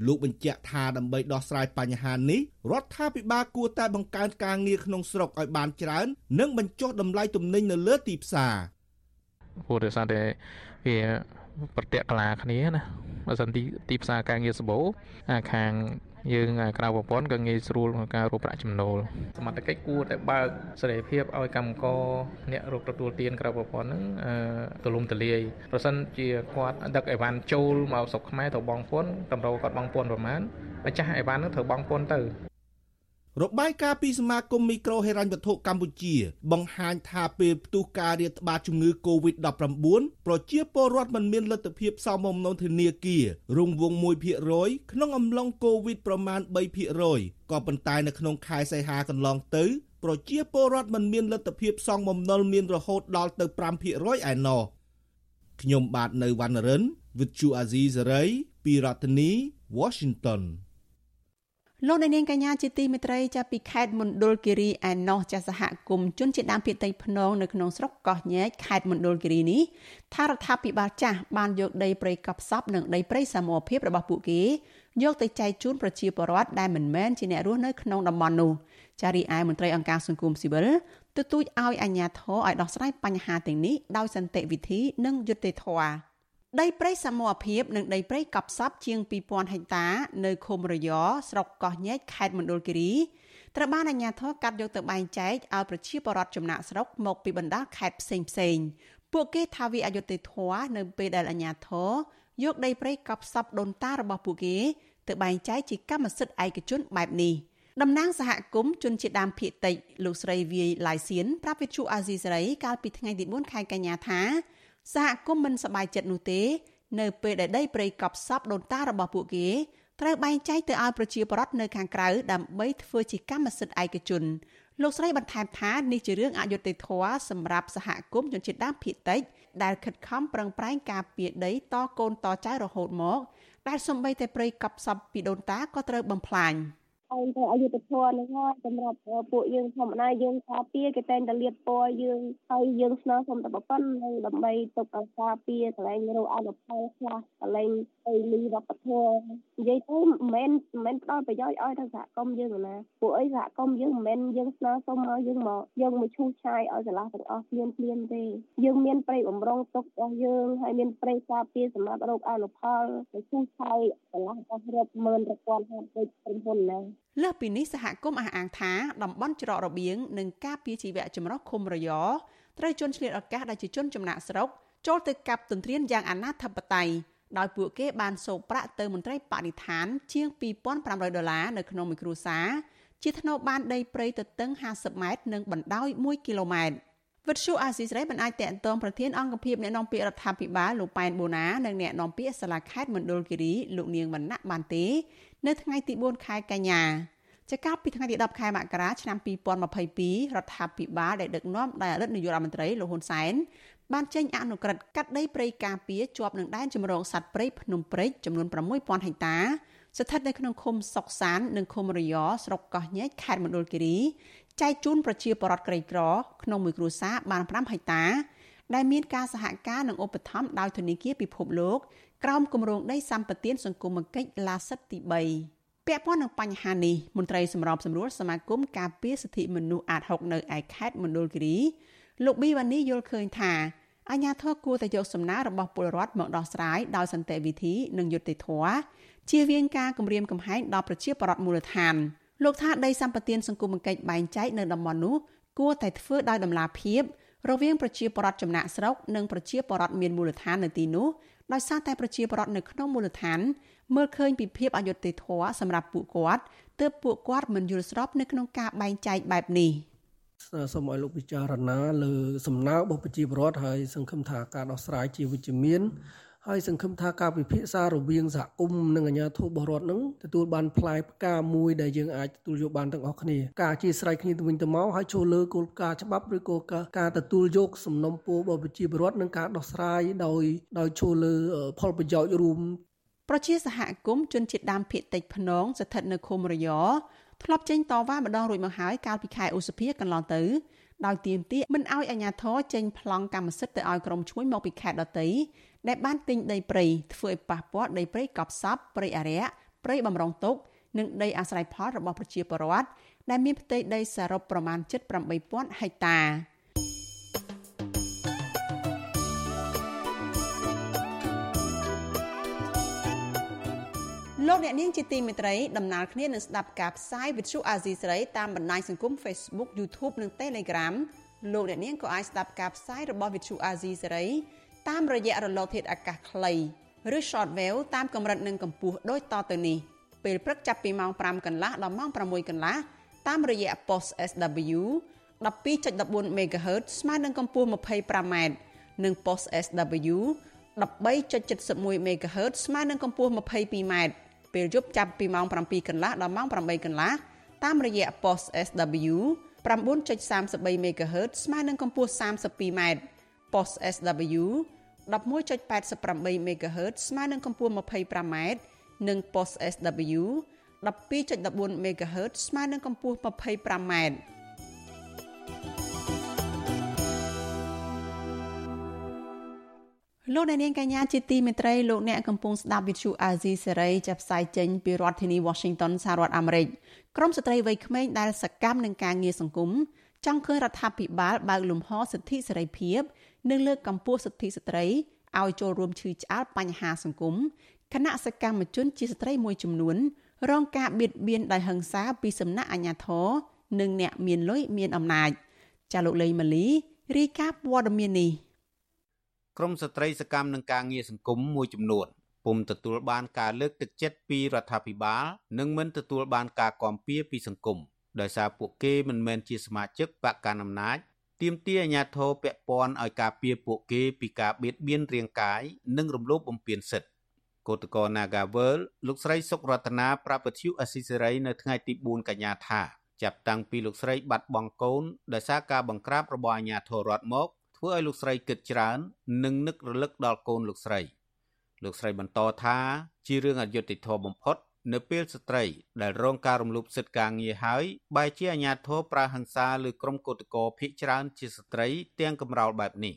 លោកបញ្ជាក់ថាដើម្បីដោះស្រាយបញ្ហានេះរដ្ឋាភិបាលគួរតែបង្កើនការងារក្នុងស្រុកឲ្យបានច្រើន និងបញ្ចុះតម្លៃទំនិញនៅលើទីផ្សារ ព្រោះដោយសារតែវាប្រតិកលាគ្នាណាបើសិនទីទីផ្សារការងារសម្បូរអាខាងយើងក្រៅប្រព័ន្ធក៏ងាយស្រួលក្នុងការរកប្រាក់ចំណូលសមត្ថកិច្ចគួរតែបើកសេរីភាពឲ្យកម្មករអ្នករកទទួលទានក្រៅប្រព័ន្ធហ្នឹងទូលំទូលាយប្រសិនជាគាត់ដឹកអីវ៉ាន់ចូលមកស្រុកខ្មែរទៅបងពុនតម្រូវគាត់បងពុនប្រមាណម្ចាស់អីវ៉ាន់ហ្នឹងត្រូវបងពុនទៅ របាយការណ៍ពីសមាគមមីក្រូហិរញ្ញវត្ថុកម្ពុជា បង្ហាញថាពេលផ្ទុះការរាតត្បាតជំងឺ Covid-19 ប្រជាពលរដ្ឋមិនមានលទ្ធភាពសមបំណុលធនាគាររង្វង់1%ក្នុងអំឡុង Covid ប្រមាណ3%ក៏ប៉ុន្តែនៅក្នុងខែសីហាកន្លងទៅប្រជាពលរដ្ឋមិនមានលទ្ធភាពសងបំណុលមានរហូតដល់ទៅ5%ឯណោះខ្ញុំបាទនៅវណ្ណរិន With Chu Azizi Saray ពីរដ្ឋធានី Washington លោកនាងកញ្ញាជាទីមេត្រីចាប់ពីខេត្តមណ្ឌលគិរីឯណោះចាសហគមន៍ជនជាតិដើមភាគតិចភ្នងនៅក្នុងស្រុកកោះញែកខេត្តមណ្ឌលគិរីនេះថារដ្ឋាភិបាលចាស់បានយកដីព្រៃកប់សពនិងដីព្រៃសមរភាពរបស់ពួកគេយកទៅចែកជូនប្រជាពលរដ្ឋដែលមិនមែនជាអ្នករស់នៅក្នុងតំបន់នោះចារីឯមន្ត្រីអង្គការសង្គមស៊ីវិលទទូចឲ្យអាជ្ញាធរឲ្យដោះស្រាយបញ្ហាទាំងនេះដោយសន្តិវិធីនិងយុត្តិធម៌ ដីព្រៃសមរភាពនិងដីព្រៃកប់សពជាង2000ហិកតា នៅឃុំរយស្រុកកោះញែកខេត្តមណ្ឌលគិរីត្រូវបានអាជ្ញាធរកាត់យកទៅបែងចែកឲ្យប្រជាពលរដ្ឋចំណាក់ស្រុកមកពីបណ្ដាខេត្តផ្សេងផ្សេងពួកគេថាវាអយុត្តិធម៌នៅពេលដែលអាជ្ញាធរយកដីព្រៃកប់សពដូនតារបស់ពួកគេទៅបែងចែកជាកម្មសិទ្ធិឯកជនបែបនេះតំណាងសហគមន៍ជនជាតិដើមភាគតិចលោកស្រីវាយឡៃសៀនប្រាប់វិទ្យុអាស៊ីសេរីកាលពីថ្ងៃទី4ខែកញ្ញាថា សហគមន៍មិនសប្បាយចិត្តនោះទេ នៅពេលដែលដីព្រៃកប់សពដូនតារបស់ពួកគេត្រូវបែងចែកទៅឲ្យប្រជាពលរដ្ឋនៅខាងក្រៅដើម្បីធ្វើជាកម្មសិទ្ធិឯកជនលោកស្រីបន្ថែមថានេះជារឿងអយុត្តិធម៌សម្រាប់សហគមន៍ជនជាតិដើមភាគតិចដែលខិតខំប្រឹងប្រែងការពារដីតកូនតចៅរហូតមកដែលសំបីតែព្រៃកប់សពពីដូនតាក៏ត្រូវបំផ្លាញ។ ឯងទៅអយុធធម៌នឹងហើយសម្រាប់ពួកយើងធម្មតាយើងការពារគេតែងតែលៀបពណ៌យើងហើយយើងស្នើសុំតែប៉ុណ្្នឹងដើម្បីទុកឲ្យការពារកន្លែងរកអនុផលខ្លះកន្លែងអីលីវប្បធម៌និយាយទៅមិនមែនមិនមែនផ្ដល់ប្រយោជន៍ឲ្យដល់សហគមន៍យើងណាពួកអីសហគមន៍យើងមិនមែនយើងស្នើសុំឲ្យយើងមកយើងមកឈូសឆាយឲ្យឆ្លាស់ទាំងអស់ភ្លាមភ្លាមទេយើងមានប្រៃបំរុងទុករបស់យើងហើយមានប្រៃការពារសម្រាប់រោគអនុផលទៅឈូសឆាយឆ្លាស់របស់រាប់ម៉ឺនប្រព័ន្ធហាត់ដូចក្រុមហ៊ុនណាលើសពីនេះសហគមន៍អះអាងថាតំបន់ច្រករបៀងនិងការពារជីវៈចម្រុះឃុំរយត្រូវជន់ឆ្លៀតឱកាសដែលជាជនចំណាក់ស្រុកចូលទៅកាប់ទន្ទ្រានយ៉ាងអនាធិបតេយ្យដោយពួកគេបានសូកប្រាក់ទៅមន្ត្រីបរិស្ថាន ជាង2500ដុល្លារនៅក្នុងមួយគ្រួសារជាថ្នូរបានដីព្រៃទទឹង50ម៉ែត្រនិងបណ្ដោយ1គីឡូម៉ែត្រវិទ្យុអាស៊ីសេរីមិនអាចតាក់ទងប្រធានអង្គភិបអ្នកនាំពាក្យរដ្ឋាភិបាលលោកប៉ែនបូណានិងអ្នកនាំពាក្យសាលាខេត្តមណ្ឌលគិរីលោកនាងវណ្ណៈបានទេ នៅថ្ងៃទី4ខែកញ្ញាចាកាលពីថ្ងៃទី10ខែមករាឆ្នាំ2022រដ្ឋាភិបាលដែលដឹកនាំដោយអតីតនាយករដ្ឋមន្ត្រីលោកហ៊ុនសែនបានចេញអនុក្រឹត្យកាត់ដីព្រៃការពារជាប់នឹងដែនជំរកសត្វព្រៃភ្នំព្រេចចំនួន6000ហិកតា ស្ថិតនៅក្នុងឃុំសុកសាននិងឃុំរយស្រុកកោះញែកខេត្តមណ្ឌលគិរីចែកជូនប្រជាពលរដ្ឋក្រីក្រក្នុងមួយគ្រួសារបាន5ហិកតា ដែលមានការសហការនិងឧបត្ថម្ភដោយធនាគារពិភពលោកក្រោមគម្រោងដីសម្បត្តិសង្គមគិច្ចឡាសិតទី3ពាក់ព័ន្ធនឹងបញ្ហានេះមន្ត្រីសម្របសម្រួលសមាគមការពារសិទ្ធិមនុស្សអាត6នៅឯខេត្តមណ្ឌលគិរីលោកប៊ីវ៉ានីយល់ឃើញថាអាញាធរគួរតែយកសំណើរបស់ពលរដ្ឋមកដោះស្រាយដោយសន្តិវិធីនិងយុត្តិធម៌ជៀសវាងការគំរាមកំហែងដល់ប្រជាពលរដ្ឋមូលដ្ឋានលោកថាដីសម្បត្តិសង្គមគិច្ចបែងចែកនៅតំបន់នោះគួរតែធ្វើដោយតម្លាភាពរវាងប្រជាពលរដ្ឋចំណាក់ស្រុកនិងប្រជាពលរដ្ឋមានមូលដ្ឋាននៅទីនោះ ដោយសារតែប្រជាពលរដ្ឋនៅក្នុងមូលដ្ឋានមើលឃើញពីភាពអយុត្តិធម៌សម្រាប់ពួកគាត់ទើបពួកគាត់មិនយល់ស្របនៅក្នុងការបែងចែកបែបនេះសូមឲ្យលោកពិចារណាលើសំណើរបស់ប្រជាពលរដ្ឋហើយសង្ឃឹមថាការដោះស្រាយជាវិជ្ជមាន ហើយសង្ឃឹមថាការពិភាក្សារវាងសហគមន៍និងអាជ្ញាធរបរដ្ឋនឹងទទួលបានផ្លែផ្កាមួយដែលយើងអាចទទួលយកបានទាំងអស់គ្នាការអធិស្ឋានគ្នាទៅវិញទៅមកហើយចូលលើគោលការណ៍ច្បាប់ឬក៏ការទទួលយកសំណុំពររបស់ប្រជាពលរដ្ឋនិងការដោះស្រាយដោយដោយចូលលើផលប្រយោជន៍រួមប្រជាសហគមន៍ជនជាតិដើមភាគតិចភ្នងស្ថិតនៅឃុំរយធ្លាប់ចេញតវ៉ាម្ដងរួចមកហើយកាលពីខែឧសភាកន្លងទៅដោយទាមទារមិនឲ្យអាជ្ញាធរចេញប្លង់កម្មសិទ្ធិទៅឲ្យក្រុមឈ្មួញមកពីខេត្តដទៃ ដែលបានទិញដីព្រៃធ្វើឲ្យប៉ះពាល់ដីព្រៃកប់សពព្រៃអរិយព្រៃបំរុងទុកនិងដីអាស្រ័យផលរបស់ប្រជាពលរដ្ឋដែលមានផ្ទៃដីសរុបប្រមាណ78000ហិកតាលោកអ្នកនាងជាទីមេត្រីដំណើរគ្នានឹងស្ដាប់ការផ្សាយវិទ្យុអាស៊ីសេរីតាមបណ្ដាញសង្គម Facebook YouTube និង Telegram លោកអ្នកនាងក៏អាចស្ដាប់ការផ្សាយរបស់វិទ្យុអាស៊ីសេរី តាមរយៈរលកធាតុអាកាសខ្លីឬ Shortwave តាមកម្រិតនិងកម្ពស់ដូចតទៅនេះពេលព្រឹកចាប់ពីម៉ោង5កន្លះដល់ម៉ោង6កន្លះតាមរយៈ post SW 12.14 MHz ស្មើនឹងកម្ពស់ 25m និង post SW 13.71 MHz ស្មើនឹងកម្ពស់ 22m ពេលយប់ចាប់ពីម៉ោង7កន្លះដល់ម៉ោង8កន្លះតាមរយៈ post SW 9.33 MHz ស្មើនឹងកម្ពស់ 32m post SW 11.88 MHz ស្មើនឹងកម្ពស់ 25m និង post SW 12.14 MHz ស្មើនឹងកម្ពស់ 25m លោកអ្នកនាងកញ្ញាជាទីមេត្រីលោកអ្នកកំពុងស្ដាប់វិទ្យុអាស៊ីសេរីចាប់ផ្សាយចេញពីរដ្ឋធានី Washington សហរដ្ឋអាមេរិកក្រុមស្ត្រីវ័យក្មេងដែលសកម្មនឹងការងារសង្គមចង់ឃើញរដ្ឋាភិបាលបើកលំហសិទ្ធិសេរីភាព និងលើកកម្ពស់សិទ្ធិស្ត្រីឲ្យចូលរួមឈឺឆ្អាលបញ្ហាសង្គមគណៈសកម្មជនជាស្ត្រីមួយចំនួន រងការបៀតបៀនដោយហិង្សាពីសំណាក់អាជ្ញាធរនិងអ្នកមានលុយមានអំណាចចាលោកលេងម៉ាលីរាយការណ៍ព័ត៌មាននេះក្រមស្ត្រីសកម្មនឹងការងារសង្គមមួយចំនួនពុំទទួលបានការលើកទឹកចិត្តពីរដ្ឋាភិបាល និងមិនទទួលបានការគាំពៀពីសង្គមដោយសារពួកគេមិនមែនជាសមាជិកបកកណ្ដាលអំណាច ទាមទារអាជ្ញាធរពាក់ព័ន្ធឲ្យការពារពួកគេពីការបៀតបៀនរាងកាយនិងរំលោភបំពានសិទ្ធិគឧតកោ Nagavel លោកស្រីសុករតនាប្រាប់ពធ្យុអស៊ីសេរីនៅថ្ងៃទី4កញ្ញាថាចាប់តាំងពីលោកស្រីបាត់បង់កូនដោយសារការបង្ក្រាបរបស់អាជ្ញាធររដ្ឋមកធ្វើឲ្យលោកស្រីគិតច្រើន និងនឹករលឹកដល់កូនលោកស្រី លោកស្រីបន្តថាជារឿងអយុត្តិធម៌បំផុត នៅពេលស្ត្រីដែលរងការរំលោភសិទ្ធិការងារហើយបែរជាអាញាធរប្រើហិង្សាលើក្រុមកោតក្រភៀកច្រើនជាស្ត្រីទាំងកំរោលបែបនេះ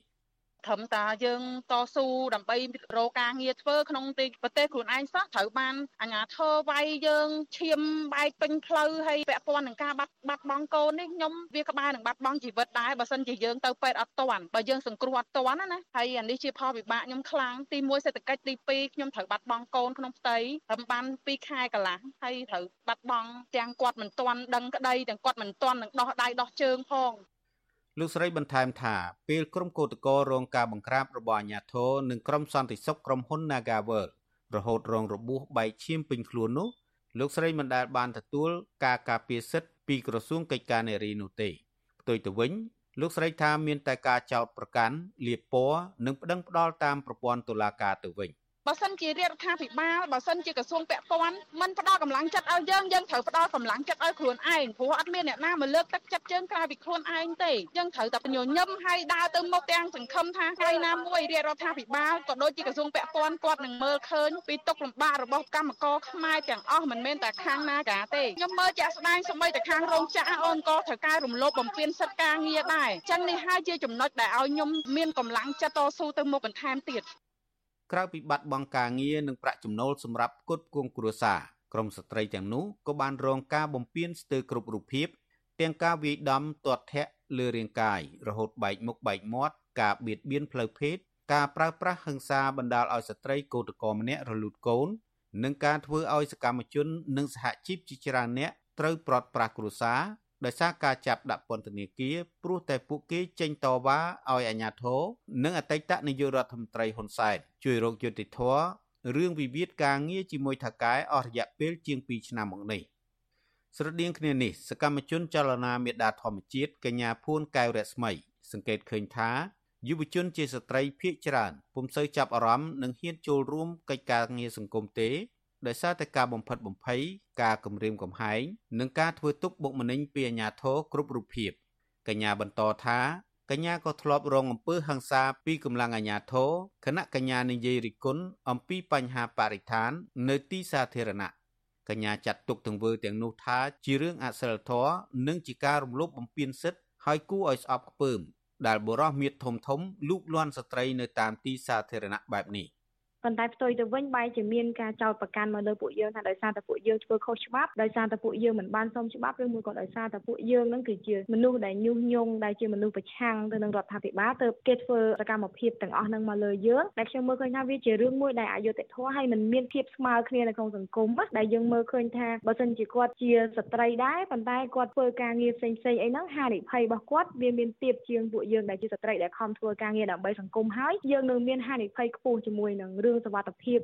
ត្រឹមតាយើងតស៊ូដើម្បីរកការងារធ្វើក្នុងទីប្រទេសខ្លួនឯងសោះត្រូវបានអាជ្ញាធរវាយយើងឈាមបែកពេញផ្លូវហើយពាក់ព័ន្ធនឹងការបាត់បាត់បង់កូននេះខ្ញុំវាក្បែរនឹងបាត់បង់ជីវិតដែរបើសិនជាយើងទៅពេទ្យអត់ទាន់បើយើងសង្គ្រោះអត់ទាន់ណាហើយអានេះជាផលវិបាកខ្ញុំខ្លាំងទី1សេដ្ឋកិច្ចទី2ខ្ញុំត្រូវបាត់បង់កូនក្នុងផ្ទៃត្រឹមបាន2ខែកន្លះហើយត្រូវបាត់បង់ទាំងគាត់មិនទាន់ដឹងក្តីទាំងគាត់មិនទាន់នឹងដោះដៃដោះជើងផង លោកស្រីបន្ថែមថាពេលក្រុមកោតក្ររងការបង្ក្រាបរបស់អាជ្ញាធរនិងក្រុមសន្តិសុខក្រុមហ៊ុន Nagaworld រហូតរងរបួសបែកឈាមពេញខ្លួននោះលោកស្រីមិនដែលបានទទួលការការពារសិទ្ធិពីក្រសួងកិច្ចការនារីនោះទេផ្ទុយទៅវិញលោកស្រីថាមានតែការចោទប្រកាន់លាបពណ៌និងប្តឹងផ្ដាល់តាមប្រព័ន្ធតុលាការទៅវិញ។ បើសិនជារដ្ឋាភិបាលបើសិនជាក្រសួងពាក់ព័ន្ធមិនផ្ដល់កម្លាំងចិត្តឲ្យយើងយើងត្រូវផ្ដល់កម្លាំងចិត្តឲ្យខ្លួនឯងព្រោះអត់មានអ្នកណាមកលើកទឹកចិត្តយើងក្រៅពីខ្លួនឯងទេយើងត្រូវតែបញ្ញញឹមឲ្យដើរទៅមុខទាំងសង្ឃឹមថាថ្ងៃណាមួយរាជរដ្ឋាភិបាលក៏ដូចជាក្រសួងពាក់ព័ន្ធគាត់នឹងមើលឃើញពីទុកលំបាករបស់កម្មករខ្មែរទាំងអស់មិនមែនតែខាងណាកាទេខ្ញុំមើលជាក់ស្ដែងសម្បីតែខាងរោងចក្រអូនក៏ត្រូវការរំលោភបំពានសិទ្ធិការងារដែរចឹងនេះហើយជាចំណុចដែលឲ្យខ្ញុំមានកម្លាំងចិត្តតស៊ូទៅមុខបន្ថែមទៀត ក្រៅពីបាត់បង់ការងារនិងប្រាក់ចំណូលសម្រាប់ផ្គត់ផ្គង់គ្រួសារក្រមស្ត្រីទាំងនោះក៏បានរងការបំពានស្ទើរគ្រប់រូបភាពទាំងការវាយដំទាត់ធាក់លើរាងកាយរហូតបែកមុខបែកមាត់ការបៀតបៀនផ្លូវភេទការប្រើប្រាស់ហិង្សាបណ្ដាលឲ្យស្ត្រីកោតក្រម្នាក់រលូតកូននិងការធ្វើឲ្យសកម្មជននិងសហជីពជាច្រើនអ្នកត្រូវប្រត់ប្រាស់គ្រួសារ ដោយសារការចាប់ដាក់ពន្ធនាគារព្រោះតែពួកគេចេញតវ៉ាឲ្យអាជ្ញាធរនិងអតីតនាយករដ្ឋមន្ត្រីហ៊ុនសែនជួយរកយុត្តិធម៌រឿងវិវាទការងារជាមួយថៅកែអស់រយៈពេលជាង2ឆ្នាំមកនេះស្រដៀងគ្នានេះសកម្មជនចលនាមេដាធម្មជាតិកញ្ញាភួនកែវរស្មី សង្កេតឃើញថាយុវជនជាស្ត្រីភៀកច្រើនពុំសូវចាប់អារម្មណ៍និងហ៊ានចូលរួមកិច្ចការងារសង្គមទេ ដោយសារតែការបំផិតបំភ័យការគំរាមកំហែងនិងការធ្វើទុកបុកម្នេញពីអាជ្ញាធរគ្រប់រូបភាពកញ្ញាបន្តថាកញ្ញាក៏ធ្លាប់រងអំពើហិង្សាពីកម្លាំងអាជ្ញាធរគណៈកញ្ញានិយាយរិះគន់អំពីបញ្ហាបរិស្ថាននៅទីសាធារណៈកញ្ញាចាត់ទុកទង្វើទាំងនោះថាជារឿងអសិលធម៌និងជាការរំលោភបំពានសិទ្ធិហើយគួរឲ្យស្អប់ខ្ពើមដែលបុរសមៀតធំធំលូកលាន់ស្ត្រីនៅតាមទីសាធារណៈបែបនេះ ប៉ុន្តែផ្ទុយទៅវិញបែរជាមានការចោទប្រកាន់មកលើពួកយើងថាដោយសារតែពួកយើងធ្វើខុសច្បាប់ដោយសារតែពួកយើងមិនបានសមច្បាប់ឬមួយក៏ដោយសារតែពួកយើងនឹងគឺជាមនុស្សដែលញុះញង់ដែលជាមនុស្សប្រឆាំងទៅនឹងរដ្ឋាភិបាលទៅគេធ្វើសកម្មភាពទាំងអស់នឹងមកលើយើងដែលខ្ញុំមើលឃើញថាវាជារឿងមួយដែលអយុត្តិធម៌ហើយមិនមានភាពស្មើគ្នានៅក្នុងសង្គមដែលយើងមើលឃើញថាបើសិនជាគាត់ជាស្ត្រីដែរប៉ុន្តែគាត់ធ្វើការងារផ្សេងផ្សេងអីហ្នឹងហានិភ័យរបស់គាត់វាមានទៀបជាងពួកយើងដែលជាស្ត្រីដែលខំធ្វើការងារដើម្បីសង្គមហើយយើងនឹងមានហានិភ័យខ្ពស់ជាមួយនឹងរឿងសវត្ថភាព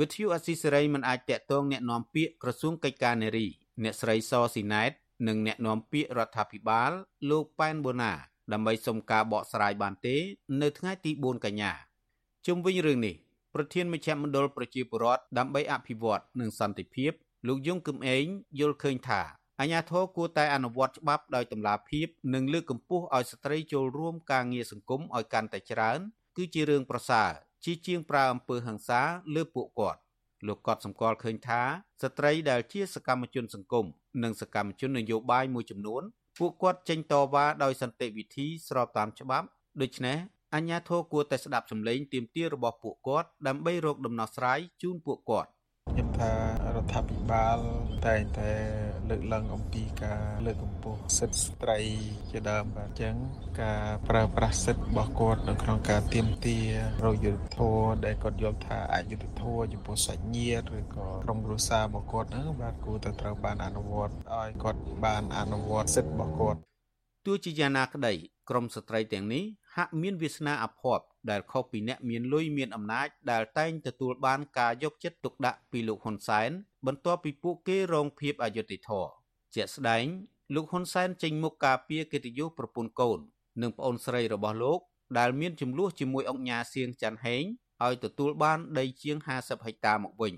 វិទ្យុអស៊ីសេរីមិនអាចតាក់ទងแนะនាំពាក្យក្រសួងកិច្ចការនារីអ្នកស្រីសស៊ីណែតនិងแนะនាំពាក្យរដ្ឋាភិបាលលោកប៉ែនបូណាដើម្បីសុំការបកស្រាយបានទេ នៅថ្ងៃទី4កញ្ញាជុំវិញរឿងនេះប្រធានមជ្ឈមណ្ឌលប្រជាពលរដ្ឋដើម្បីអភិវឌ្ឍនិងសន្តិភាព លោកយងគឹមអេងយល់ឃើញថាអាញាធរគួរតែអនុវត្តច្បាប់ដោយតម្លាភាពនិងលើកកម្ពស់ឲ្យស្ត្រីចូលរួមការងារសង្គមឲ្យកាន់តែច្រើន គឺជារឿងប្រសើរ ជាជាងប្រើអំពើហិង្សាលើពួកគាត់លោកកត់សម្គាល់ឃើញថាស្ត្រីដែលជាសកម្មជនសង្គមនិងសកម្មជននយោបាយមួយចំនួនពួកគាត់ចេញតវ៉ាដោយសន្តិវិធីស្របតាមច្បាប់ដូច្នេះអញ្ញាធរគួរតែស្ដាប់សម្លេងទាមទាររបស់ពួកគាត់ដើម្បីរកដំណោះស្រាយជូនពួកគាត់ខ្ញុំថារដ្ឋាភិបាលតែងតែ លើកឡើងអំពីការលើកកម្ពស់សិទ្ធិស្ត្រីជាដើមបាទអញ្ចឹងការប្រើប្រាស់សិទ្ធិរបស់គាត់នៅក្នុងការទៀមទារកយុទ្ធធរដែលគាត់យល់ថាអយុត្តិធម៌ចំពោះសាច់ញាតិឬក៏ក្រុមគ្រួសាររបស់គាត់ហ្នឹងបាទគួរតែត្រូវបានអនុវត្តឲ្យគាត់បានអនុវត្តសិទ្ធិរបស់គាត់ទោះជាយ៉ាងណាក្តីក្រមស្ត្រីទាំងនេះហាក់មានវាសនាអភ័ព្វដែលខុសពីអ្នកមានលុយមានអំណាចដែលតែងទទួលបានការយកចិត្តទុកដាក់ពីលោកហ៊ុនសែន បន្ទាប់ពីពួកគេរងភាពអយុត្តិធម៌ជាក់ស្ដែងលោកហ៊ុនសែនចេញមុខការពារកិត្តិយសប្រពន្ធកូន និងប្អូនស្រីរបស់លោក ដែលមានចំនួនជាមួយអង្គញាសៀងច័ន្ទហេងឲ្យទទួលបានដីជាង50ហិកតាមកវិញ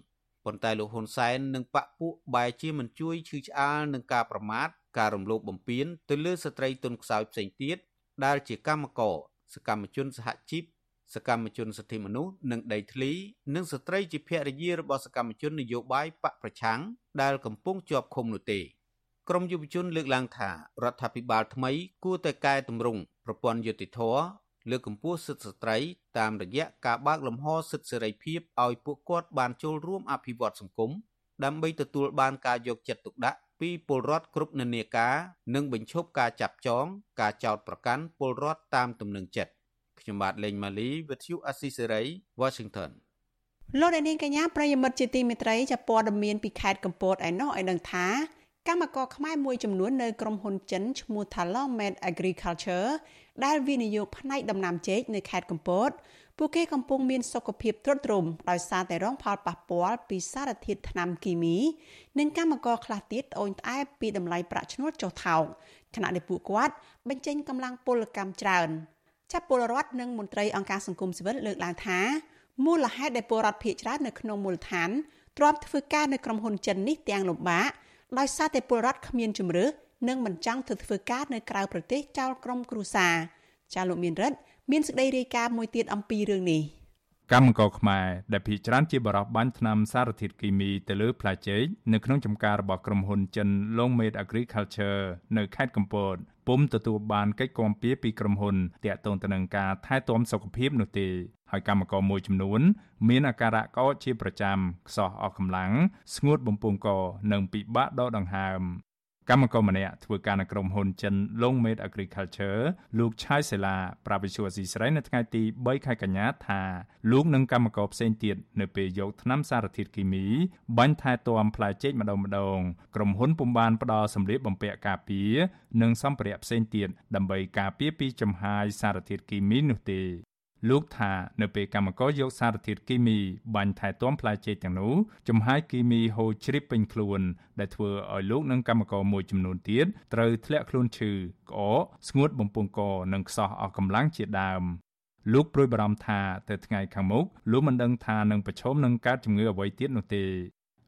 ប៉ុន្តែលោកហ៊ុនសែននិងបកពួកបែជាមិនជួយឈឺឆ្អាលនឹងការប្រមាថការរំលោភបំពានទៅលើស្ត្រីទុនខ្សោយផ្សេងទៀតដែលជាកម្មករសកម្មជនសហជីព សកម្មជនសិទ្ធិមនុស្សនិងដីធ្លីនិងស្ត្រីជាភរិយារបស់សកម្មជននយោបាយបកប្រឆាំងដែលកំពុងជាប់ឃុំនោះទេក្រមយុវជនលើកឡើងថារដ្ឋាភិបាលថ្មី គួរតែកែតម្រង់ប្រព័ន្ធយុតិធធលើកកម្ពស់សិទ្ធិស្ត្រីតាមរយៈការបើកលំហសិទ្ធិសេរីភាពឲ្យពួកគាត់បានចូលរួមអភិវឌ្ឍសង្គមដើម្បីទទួលបានការយកចិត្តទុកដាក់ពីពលរដ្ឋគ្រប់និន្នាការ និងបញ្ឈប់ការចាប់ចង ការចោទប្រកាន់ពលរដ្ឋតាមទំនឹងចិត្ត ខ្ញុំបាទលេងម៉ាលីវិទ្យុអស៊ីសេរី Washington លោកនាងកញ្ញាប្រិយមិត្តជាទីមេត្រីចាប់ព័ត៌មានពីខេត្តកំពតឯណោះឲ្យដឹងថាកម្មករខ្មែរមួយចំនួននៅក្រុមហ៊ុនចិនឈ្មោះ Thalamed Agriculture ដែលវិនិយោគផ្នែកដំណាំចេកនៅខេត្តកំពតពួកគេកំពុងមានសុខភាពទ្រុឌទ្រោមដោយសារតែរងផលប៉ះពាល់ពីសារធាតុថ្នាំគីមី និងកម្មករខ្លះទៀតត្អូញត្អែពីតម្លៃប្រាក់ឈ្នួលចុះថោកខណៈដែលពួកគាត់បញ្ចេញកម្លាំងពលកម្មច្រើន ចាប់ពលរដ្ឋនិងមន្ត្រីអង្គការសង្គមស៊ីវិលលើកឡើងថាមូលហេតុដែលពលរដ្ឋភៀសច្រើននៅក្នុងមូលដ្ឋានទ្រាំធ្វើការនៅក្រុមហ៊ុនចិននេះទាំងលំបាកដោយសារតែពលរដ្ឋគ្មានជំរឿនិងមិនចង់ទៅធ្វើការនៅក្រៅប្រទេសចោលក្រុមគ្រួសារចាលោកមានរិទ្ធមានសេចក្តីរាយការណ៍មួយទៀតអំពីរឿងនេះកម្មករខ្មែរដែលភ ieck ច្រើនជាបរិបបាញ់ថ្នាំសារធាតុគីមីទៅលើផ្លែចេកនៅក្នុងចំការរបស់ក្រុមហ៊ុនចិន Longmade Agriculture នៅខេត្តកំពត ពុំទទួលបានកិច្ចគាំពៀពីក្រុមហ៊ុនតាក់ទងទៅនឹងការថែទាំសុខភាពនោះទេហើយកម្មករមួយចំនួន មានអាការៈក្អកជាប្រចាំខ្សោះអស់កម្លាំងស្ងួតបំពង់ក និងពិបាកដកដង្ហើម កម្មករម្នាក់ធ្វើការនៅក្រុមហ៊ុនចិន Longmed Agriculture លោកឆាយសេឡាប្រាវិសុវស៊ីស្រីនៅថ្ងៃទី3ខែកញ្ញាថាលោកនិងកម្មករផ្សេងទៀតនៅពេលយកថ្នាំសារធាតុគីមីបាញ់ថែទាំផ្លែចេកម្ដងម្ដងក្រុមហ៊ុនពុំបានផ្ដល់សម្ភារបំពាក់ការពារនិងសម្ភារៈផ្សេងទៀតដើម្បីការពារពីចំហាយសារធាតុគីមីនោះទេ លោកថានៅពេលកម្មករយកសារធាតុគីមីបាញ់ថែទាំផ្លែចេកទាំងនោះចំហាយគីមីហូរជ្រាបពេញខ្លួន ដែលធ្វើឲ្យលោកនិងកម្មករមួយចំនួនទៀតត្រូវធ្លាក់ខ្លួនឈឺក្អកស្ងួតបំពង់កនិងខ្សោះអស់កម្លាំងជាដើមលោកព្រួយបារម្ភថាទៅថ្ងៃខាងមុខលោកមិនដឹងថានឹងប្រឈមនឹងកើតជំងឺអ្វីទៀតនោះទេ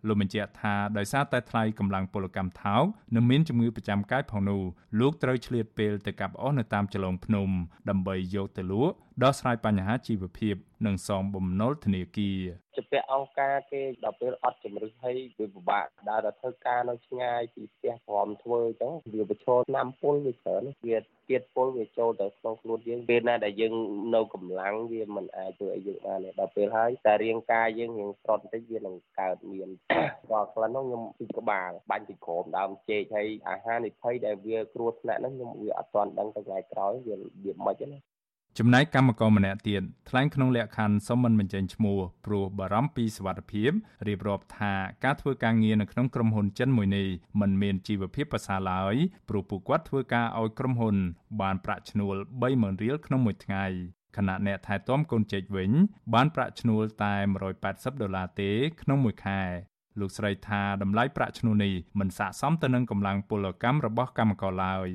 លោកបញ្ជាក់ថាដោយសារតែថ្លៃកម្លាំងពលកម្មថោកនិងមានជំងឺប្រចាំកាយផងនោះលោកត្រូវឆ្លៀតពេលទៅកាប់អស់នៅតាមចលងភ្នំដើម្បីយកទៅលក់ដោះស្រាយបញ្ហាជីវភាពនិងសងបំណុលធនាគារជាពាក់អង្គការគេដល់ពេលអត់ជំរឹះហើយវាពិបាកដើរទៅធ្វើការនៅឆ្ងាយពីផ្ទះព្រមធ្វើអញ្ចឹងវាប្រឈមឆ្នាំពុលវាច្រើនវាជាតិពុលវាចូលទៅក្នុងខ្លួនយើងពេលណាដែលយើងនៅកម្លាំងវាមិនអាចធ្វើឲ្យយើងបានដល់ពេលហើយតែរាងកាយយើងរៀងស្រត់បន្តិចវានឹងកើតមានដល់ខ្លះនោះខ្ញុំពីក្បាលបាញ់ពីក្រោមដើមចេកហើយអាហារនិភ័យដែលវាគ្រោះថ្នាក់ហ្នឹងខ្ញុំវាអត់ទាន់ដឹងទៅថ្ងៃក្រោយវាវាមិនទេណា ចំណែកកម្មករម្នាក់ទៀតថ្លែងក្នុងលក្ខខណ្ឌសុំមិនបញ្ចេញឈ្មោះព្រោះបារម្ភពីសុវត្ថិភាពរៀបរាប់ថាការធ្វើការងារនៅក្នុងក្រុមហ៊ុនចិនមួយនេះមិនមានជីវភាពប្រសើរឡើយព្រោះពួកគាត់ធ្វើការឲ្យក្រុមហ៊ុន បានប្រាក់ឈ្នួល30000រៀលក្នុងមួយថ្ងៃខណៈអ្នកថែទាំកូនចេកវិញ បានប្រាក់ឈ្នួលតែ180ដុល្លារទេក្នុងមួយខែលោកស្រីថាតម្លៃប្រាក់ឈ្នួលនេះមិនស័ក្តិសមទៅនឹងកម្លាំងពលកម្មរបស់កម្មករឡើយ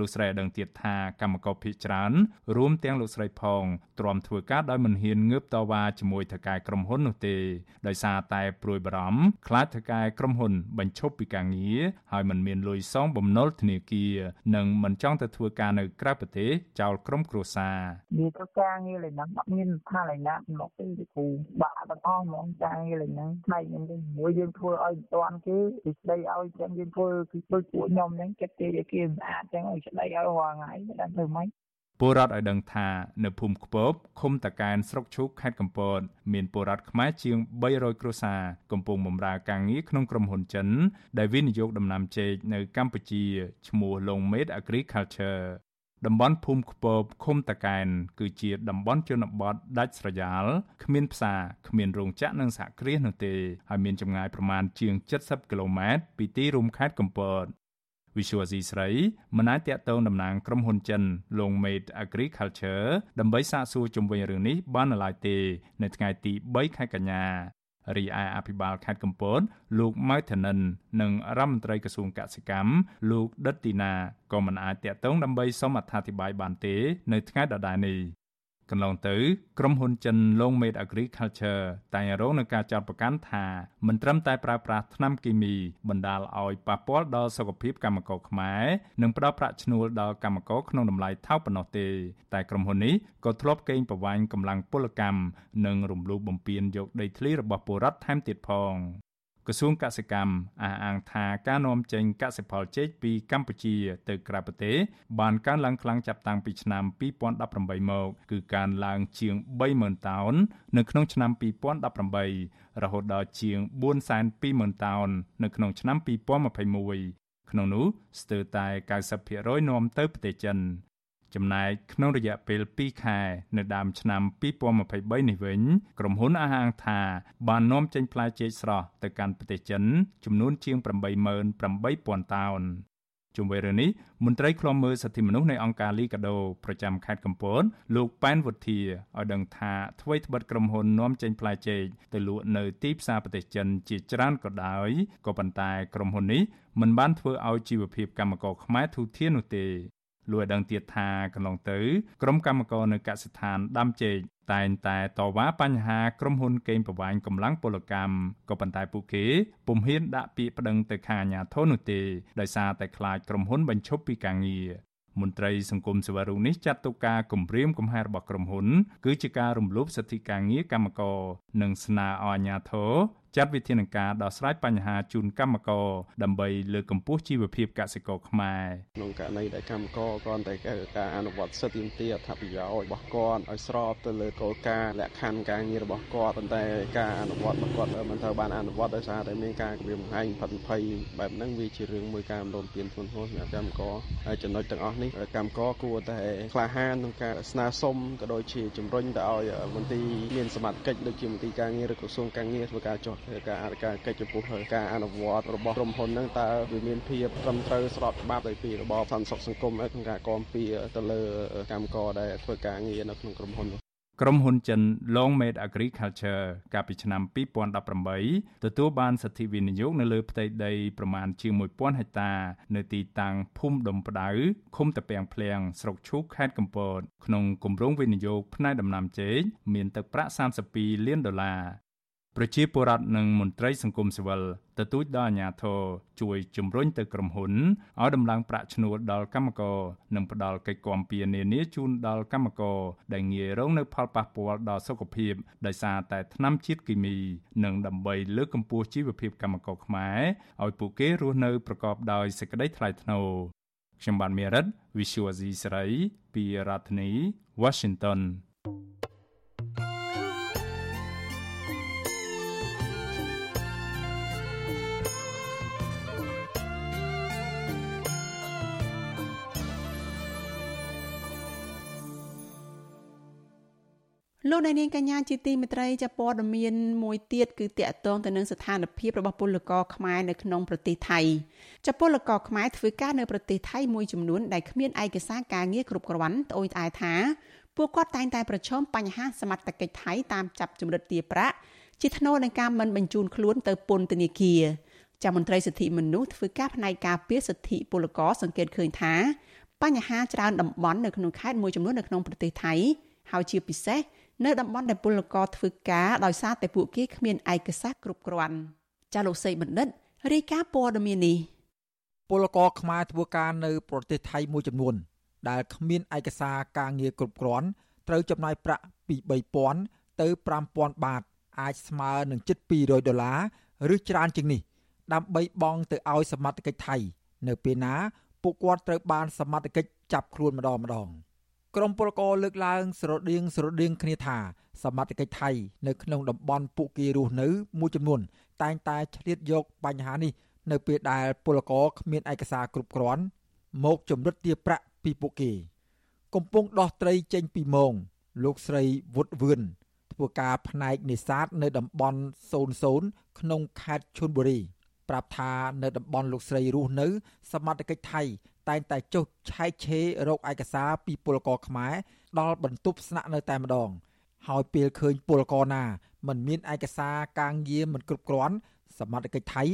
លោកស្រីឲ្យដឹងទៀតថាកម្មករភៀសច្រើនរួមទាំងលោកស្រីផងទ្រាំធ្វើការដោយមិនហ៊ានងើបតវ៉ាជាមួយថៅកែក្រុមហ៊ុននោះទេដោយសារតែព្រួយបារម្ភខ្លាចថៅកែក្រុមហ៊ុនបញ្ឈប់ពីការងារហើយមិនមានលុយសងបំណុលធនាគារនិងមិនចង់ទៅធ្វើការនៅក្រៅប្រទេសចោលក្រុមគ្រួសារវាទៅការងារលេងហ្នឹងអត់មានថាលេងណាមកទេគ្រូបាក់ទាំងអស់ហ្មងការងារលេងហ្នឹងផ្នែកខ្ញុំវិញមួយយើងធ្វើឲ្យមិនតាន់គេពីស្ដីឲ្យចឹងយើងធ្វើគឺដូចពួកខ្ញុំហ្នឹងចិត្តគេគេស្អាតចឹងឲ្យស្ដីឲ្យរាល់ថ្ងៃមិនដឹងធ្វើម៉េចពលរដ្ឋឲ្យដឹងថានៅភូមិខ្ពបឃុំតាកែនស្រុកឈូកខេត្តកំពតមានពលរដ្ឋខ្មែរជាង300គ្រួសារកំពុងបម្រើការងារក្នុងក្រុមហ៊ុនចិន ដែលវិនិយោគដំណាំចេកនៅកម្ពុជាឈ្មោះ Longmed Agriculture តំបន់ភូមិខ្ពបឃុំតាកែនគឺជាតំបន់ជនបទដាច់ស្រយាលគ្មានផ្សារគ្មានរោងចក្រនិងសហគ្រាសនោះទេហើយមានចម្ងាយប្រមាណជាង70គីឡូម៉ែត្រពីទីរួមខេត្តកំពត Visual C ស្រីមិនអាចតាក់ទងតំណាងក្រុមហ៊ុនចិន Longmade Agriculture ដើម្បីសាកសួរជុំវិញរឿងនេះបាននៅឡើយទេ នៅថ្ងៃទី3ខែកញ្ញារីឯអភិបាលខេត្តកំពតលោកម៉ៅធនិន និងរដ្ឋមន្ត្រីក្រសួងកសិកម្មលោកដិតទីណាក៏មិនអាចតាក់ទងដើម្បីសូមអត្ថាធិប្បាយបានទេ នៅថ្ងៃដដែលនេះ កន្លងទៅក្រុមហ៊ុនចិន Longmed Agriculture តែងរងនឹងការចោទប្រកាន់ថាមិនត្រឹមតែប្រើប្រាស់ថ្នាំគីមី បណ្ដាលឲ្យប៉ះពាល់ដល់សុខភាពកម្មករខ្មែរនិងផ្ដល់ប្រាក់ឈ្នួលដល់កម្មករក្នុងតម្លៃថោកប៉ុណ្ណោះទេតែក្រុមហ៊ុននេះក៏ធ្លាប់កេងប្រវ័ញ្ចកម្លាំងពលកម្មនិងរំលោភបំពានយកដីធ្លីរបស់ពលរដ្ឋថែមទៀតផង ក្រសួងកសិកម្មអះអាងថាការនាំចេញកសិផលចេកពីកម្ពុជាទៅក្រៅប្រទេសបានកើនឡើងខ្លាំងចាប់តាំងពីឆ្នាំ2018មកគឺកើនឡើងជាង30000តោននៅក្នុងឆ្នាំ2018រហូតដល់ជាង420,000តោននៅក្នុងឆ្នាំ2021ក្នុងនោះស្ទើរតែ90%នាំទៅប្រទេសចិន ចំណែកក្នុងរយៈពេល2ខែនៅដើមឆ្នាំ2023នេះវិញក្រុមហ៊ុនអះអាងថាបាននាំចេញផ្លែចេកស្រស់ទៅកាន់ប្រទេសចិនចំនួនជាង88,000តោនជុំវិញរឿងនេះមន្ត្រីឃ្លាំមើលសិទ្ធិមនុស្សនៃអង្គការលីកាដូប្រចាំខេត្តកំពតលោកប៉ែនវុធាឲ្យដឹងថាអ្វីត្បិតក្រុមហ៊ុននាំចេញផ្លែចេកទៅលក់នៅទីផ្សារប្រទេសចិនជាច្រើនក៏ដោយក៏ប៉ុន្តែក្រុមហ៊ុននេះមិនបានធ្វើឲ្យជីវភាពកម្មករខ្មែរធូរធាននោះទេ លោកឲ្យដឹងទៀតថាកន្លងទៅក្រុមកម្មករនៅកសិដ្ឋានដាំចេកតែងតែតវ៉ាបញ្ហាក្រុមហ៊ុនកេងប្រវ័ញ្ចកម្លាំងពលកម្មក៏ប៉ុន្តែពួកគេពុំហ៊ានដាក់ពាក្យប្តឹងទៅខាងអាជ្ញាធរនោះទេដោយសារតែខ្លាចក្រុមហ៊ុនបញ្ឈប់ពីការងារមន្ត្រីសង្គមសេវារុងនេះចាត់ទុកការគម្រាមកំហែងរបស់ក្រុមហ៊ុនគឺជាការរំលោភសិទ្ធិការងារកម្មករនិងស្នើឲ្យអាជ្ញាធរចាត់វិធានការដោះស្រាយបញ្ហាជូនកម្មករដើម្បីលើកកម្ពស់ជីវភាពកសិករខ្មែរក្នុងករណីដែលកម្មករគ្រាន់តែការអនុវត្តសិទ្ធិទាមទារអត្ថប្រយោជន៍របស់គាត់ឲ្យស្របទៅលើគោលការណ៍លក្ខខណ្ឌការងាររបស់គាត់ប៉ុន្តែការអនុវត្តរបស់គាត់មិនត្រូវបានអនុវត្តដោយសារតែមានការគម្រាមកំហែងផិតភ័យបែបហ្នឹងវាជារឿងមួយការរំលោភទានធ្ងន់ធ្ងរសម្រាប់កម្មករហើយចំណុចទាំងអស់នេះកម្មករគួរតែក្លាហានក្នុងការស្នើសុំក៏ដូចជាជំរុញទៅឲ្យមន្ទីរមានសមត្ថកិច្ចដូចជាមន្ទីរការងារឬក្រសួងការងារធ្វើការចុះការអនុការកិច្ចចំពោះការអនុវត្តរបស់ក្រុមហ៊ុនហ្នឹងតើវាមានភាពត្រឹមត្រូវស្របច្បាប់ដោយពីរបបសន្តិសុខសង្គមក្នុងការគាំពៀទៅលើកម្មករដែលធ្វើការងារនៅក្នុងក្រុមហ៊ុនក្រុមហ៊ុនចិន Longmate Agriculture កាលពីឆ្នាំ2018ទទួលបានសិទ្ធិវិនិយោគនៅលើផ្ទៃដីប្រមាណជាង1000ហិកតា នៅទីតាំងភូមិដុំផ្ដៅឃុំតាពាំងភ្លៀងស្រុកឈូកខេត្តកំពតក្នុងគម្រោងវិនិយោគផ្នែកដំណាំចេកមានទឹកប្រាក់32លានដុល្លារ ប្រជាពលរដ្ឋនិងមន្ត្រីសង្គមស៊ីវិលទទូចដល់អាជ្ញាធរជួយជំរុញទៅក្រុមហ៊ុនឲ្យដំឡើងប្រាក់ឈ្នួលដល់កម្មករនិងផ្ដល់កិច្ចគាំពារនានាជូនដល់កម្មករដែលងាយរងនៅផលប៉ះពាល់ដល់សុខភាពដោយសារតែថ្នាំជាតិគីមី និងដើម្បីលើកកម្ពស់ជីវភាពកម្មករខ្មែរឲ្យពួកគេរស់នៅប្រកបដោយសេចក្តីថ្លៃថ្នូរខ្ញុំបានមេរិត Visual C ស្រីពីរដ្ឋធានី Washington លោកអ្នកនាងកញ្ញាជាទីមេត្រីចាព័ត៌មានមួយទៀតគឺតកតងទៅនឹងស្ថានភាពរបស់ពលករខ្មែរនៅក្នុងប្រទេសថៃចាពលករខ្មែរធ្វើការនៅប្រទេសថៃមួយចំនួនដែលគ្មានឯកសារការងារគ្រប់គ្រាន់ត្អូញត្អែថាពួកគាត់តែងតែប្រឈមបញ្ហាសមត្ថកិច្ចថៃតាមចាប់ជំរិតទារប្រាក់ជាថ្នូរនឹងការមិនបញ្ជូនខ្លួនទៅពន្ធនាគារចាមន្ត្រីសិទ្ធិមនុស្សធ្វើការផ្នែកការពារសិទ្ធិពលករសង្កេតឃើញថាបញ្ហាច្រើនតំបន់នៅក្នុងខេត្តមួយចំនួននៅក្នុងប្រទេសថៃហើយជាពិសេស នៅតំបន់ដែលពលករធ្វើការដោយសារតែពួកគេគ្មានឯកសារគ្រប់គ្រាន់ចាលោកសេបណ្ឌិតរាយការណ៍ព័ត៌មាននេះពលករខ្មែរធ្វើការនៅប្រទេសថៃមួយចំនួន ដែលគ្មានឯកសារការងារគ្រប់គ្រាន់ត្រូវចំណាយប្រាក់ពី3000ទៅ5000បាត អាចស្មើនឹងជិត200ដុល្លារឬច្រើនជាងនេះ ដើម្បីបង់ទៅឲ្យសមត្ថកិច្ចថៃ នៅពេលណាពួកគាត់ត្រូវបានសមត្ថកិច្ចចាប់ខ្លួនម្ដងម្ដង។ ក្រមពលករលើកឡើងស្រដៀងស្រដៀងគ្នាថាសមត្ថកិច្ចថៃនៅក្នុងតំបន់ពួកគេរស់នៅមួយចំនួន តែងតែឆ្លៀតយកបញ្ហានេះនៅពេលដែលពលករគ្មានឯកសារគ្រប់គ្រាន់មកជំរិតទារប្រាក់ពីពួកគេ កំពុងដោះត្រីចេញពីមង លោកស្រីវុតវឿនធ្វើការផ្នែកនេសាទនៅតំបន់00ក្នុងខេត្តឈុនបុរីប្រាប់ថានៅតំបន់លោកស្រីរស់នៅសមត្ថកិច្ចថៃ តែងតែចុះឆែកឆេររកឯកសារពីពលករខ្មែរដល់បន្ទប់ស្នាក់នៅតែម្ដង ហើយពេលឃើញពលករណាមិនមានឯកសារការងារមិនគ្រប់គ្រាន់សមត្ថកិច្ចថៃ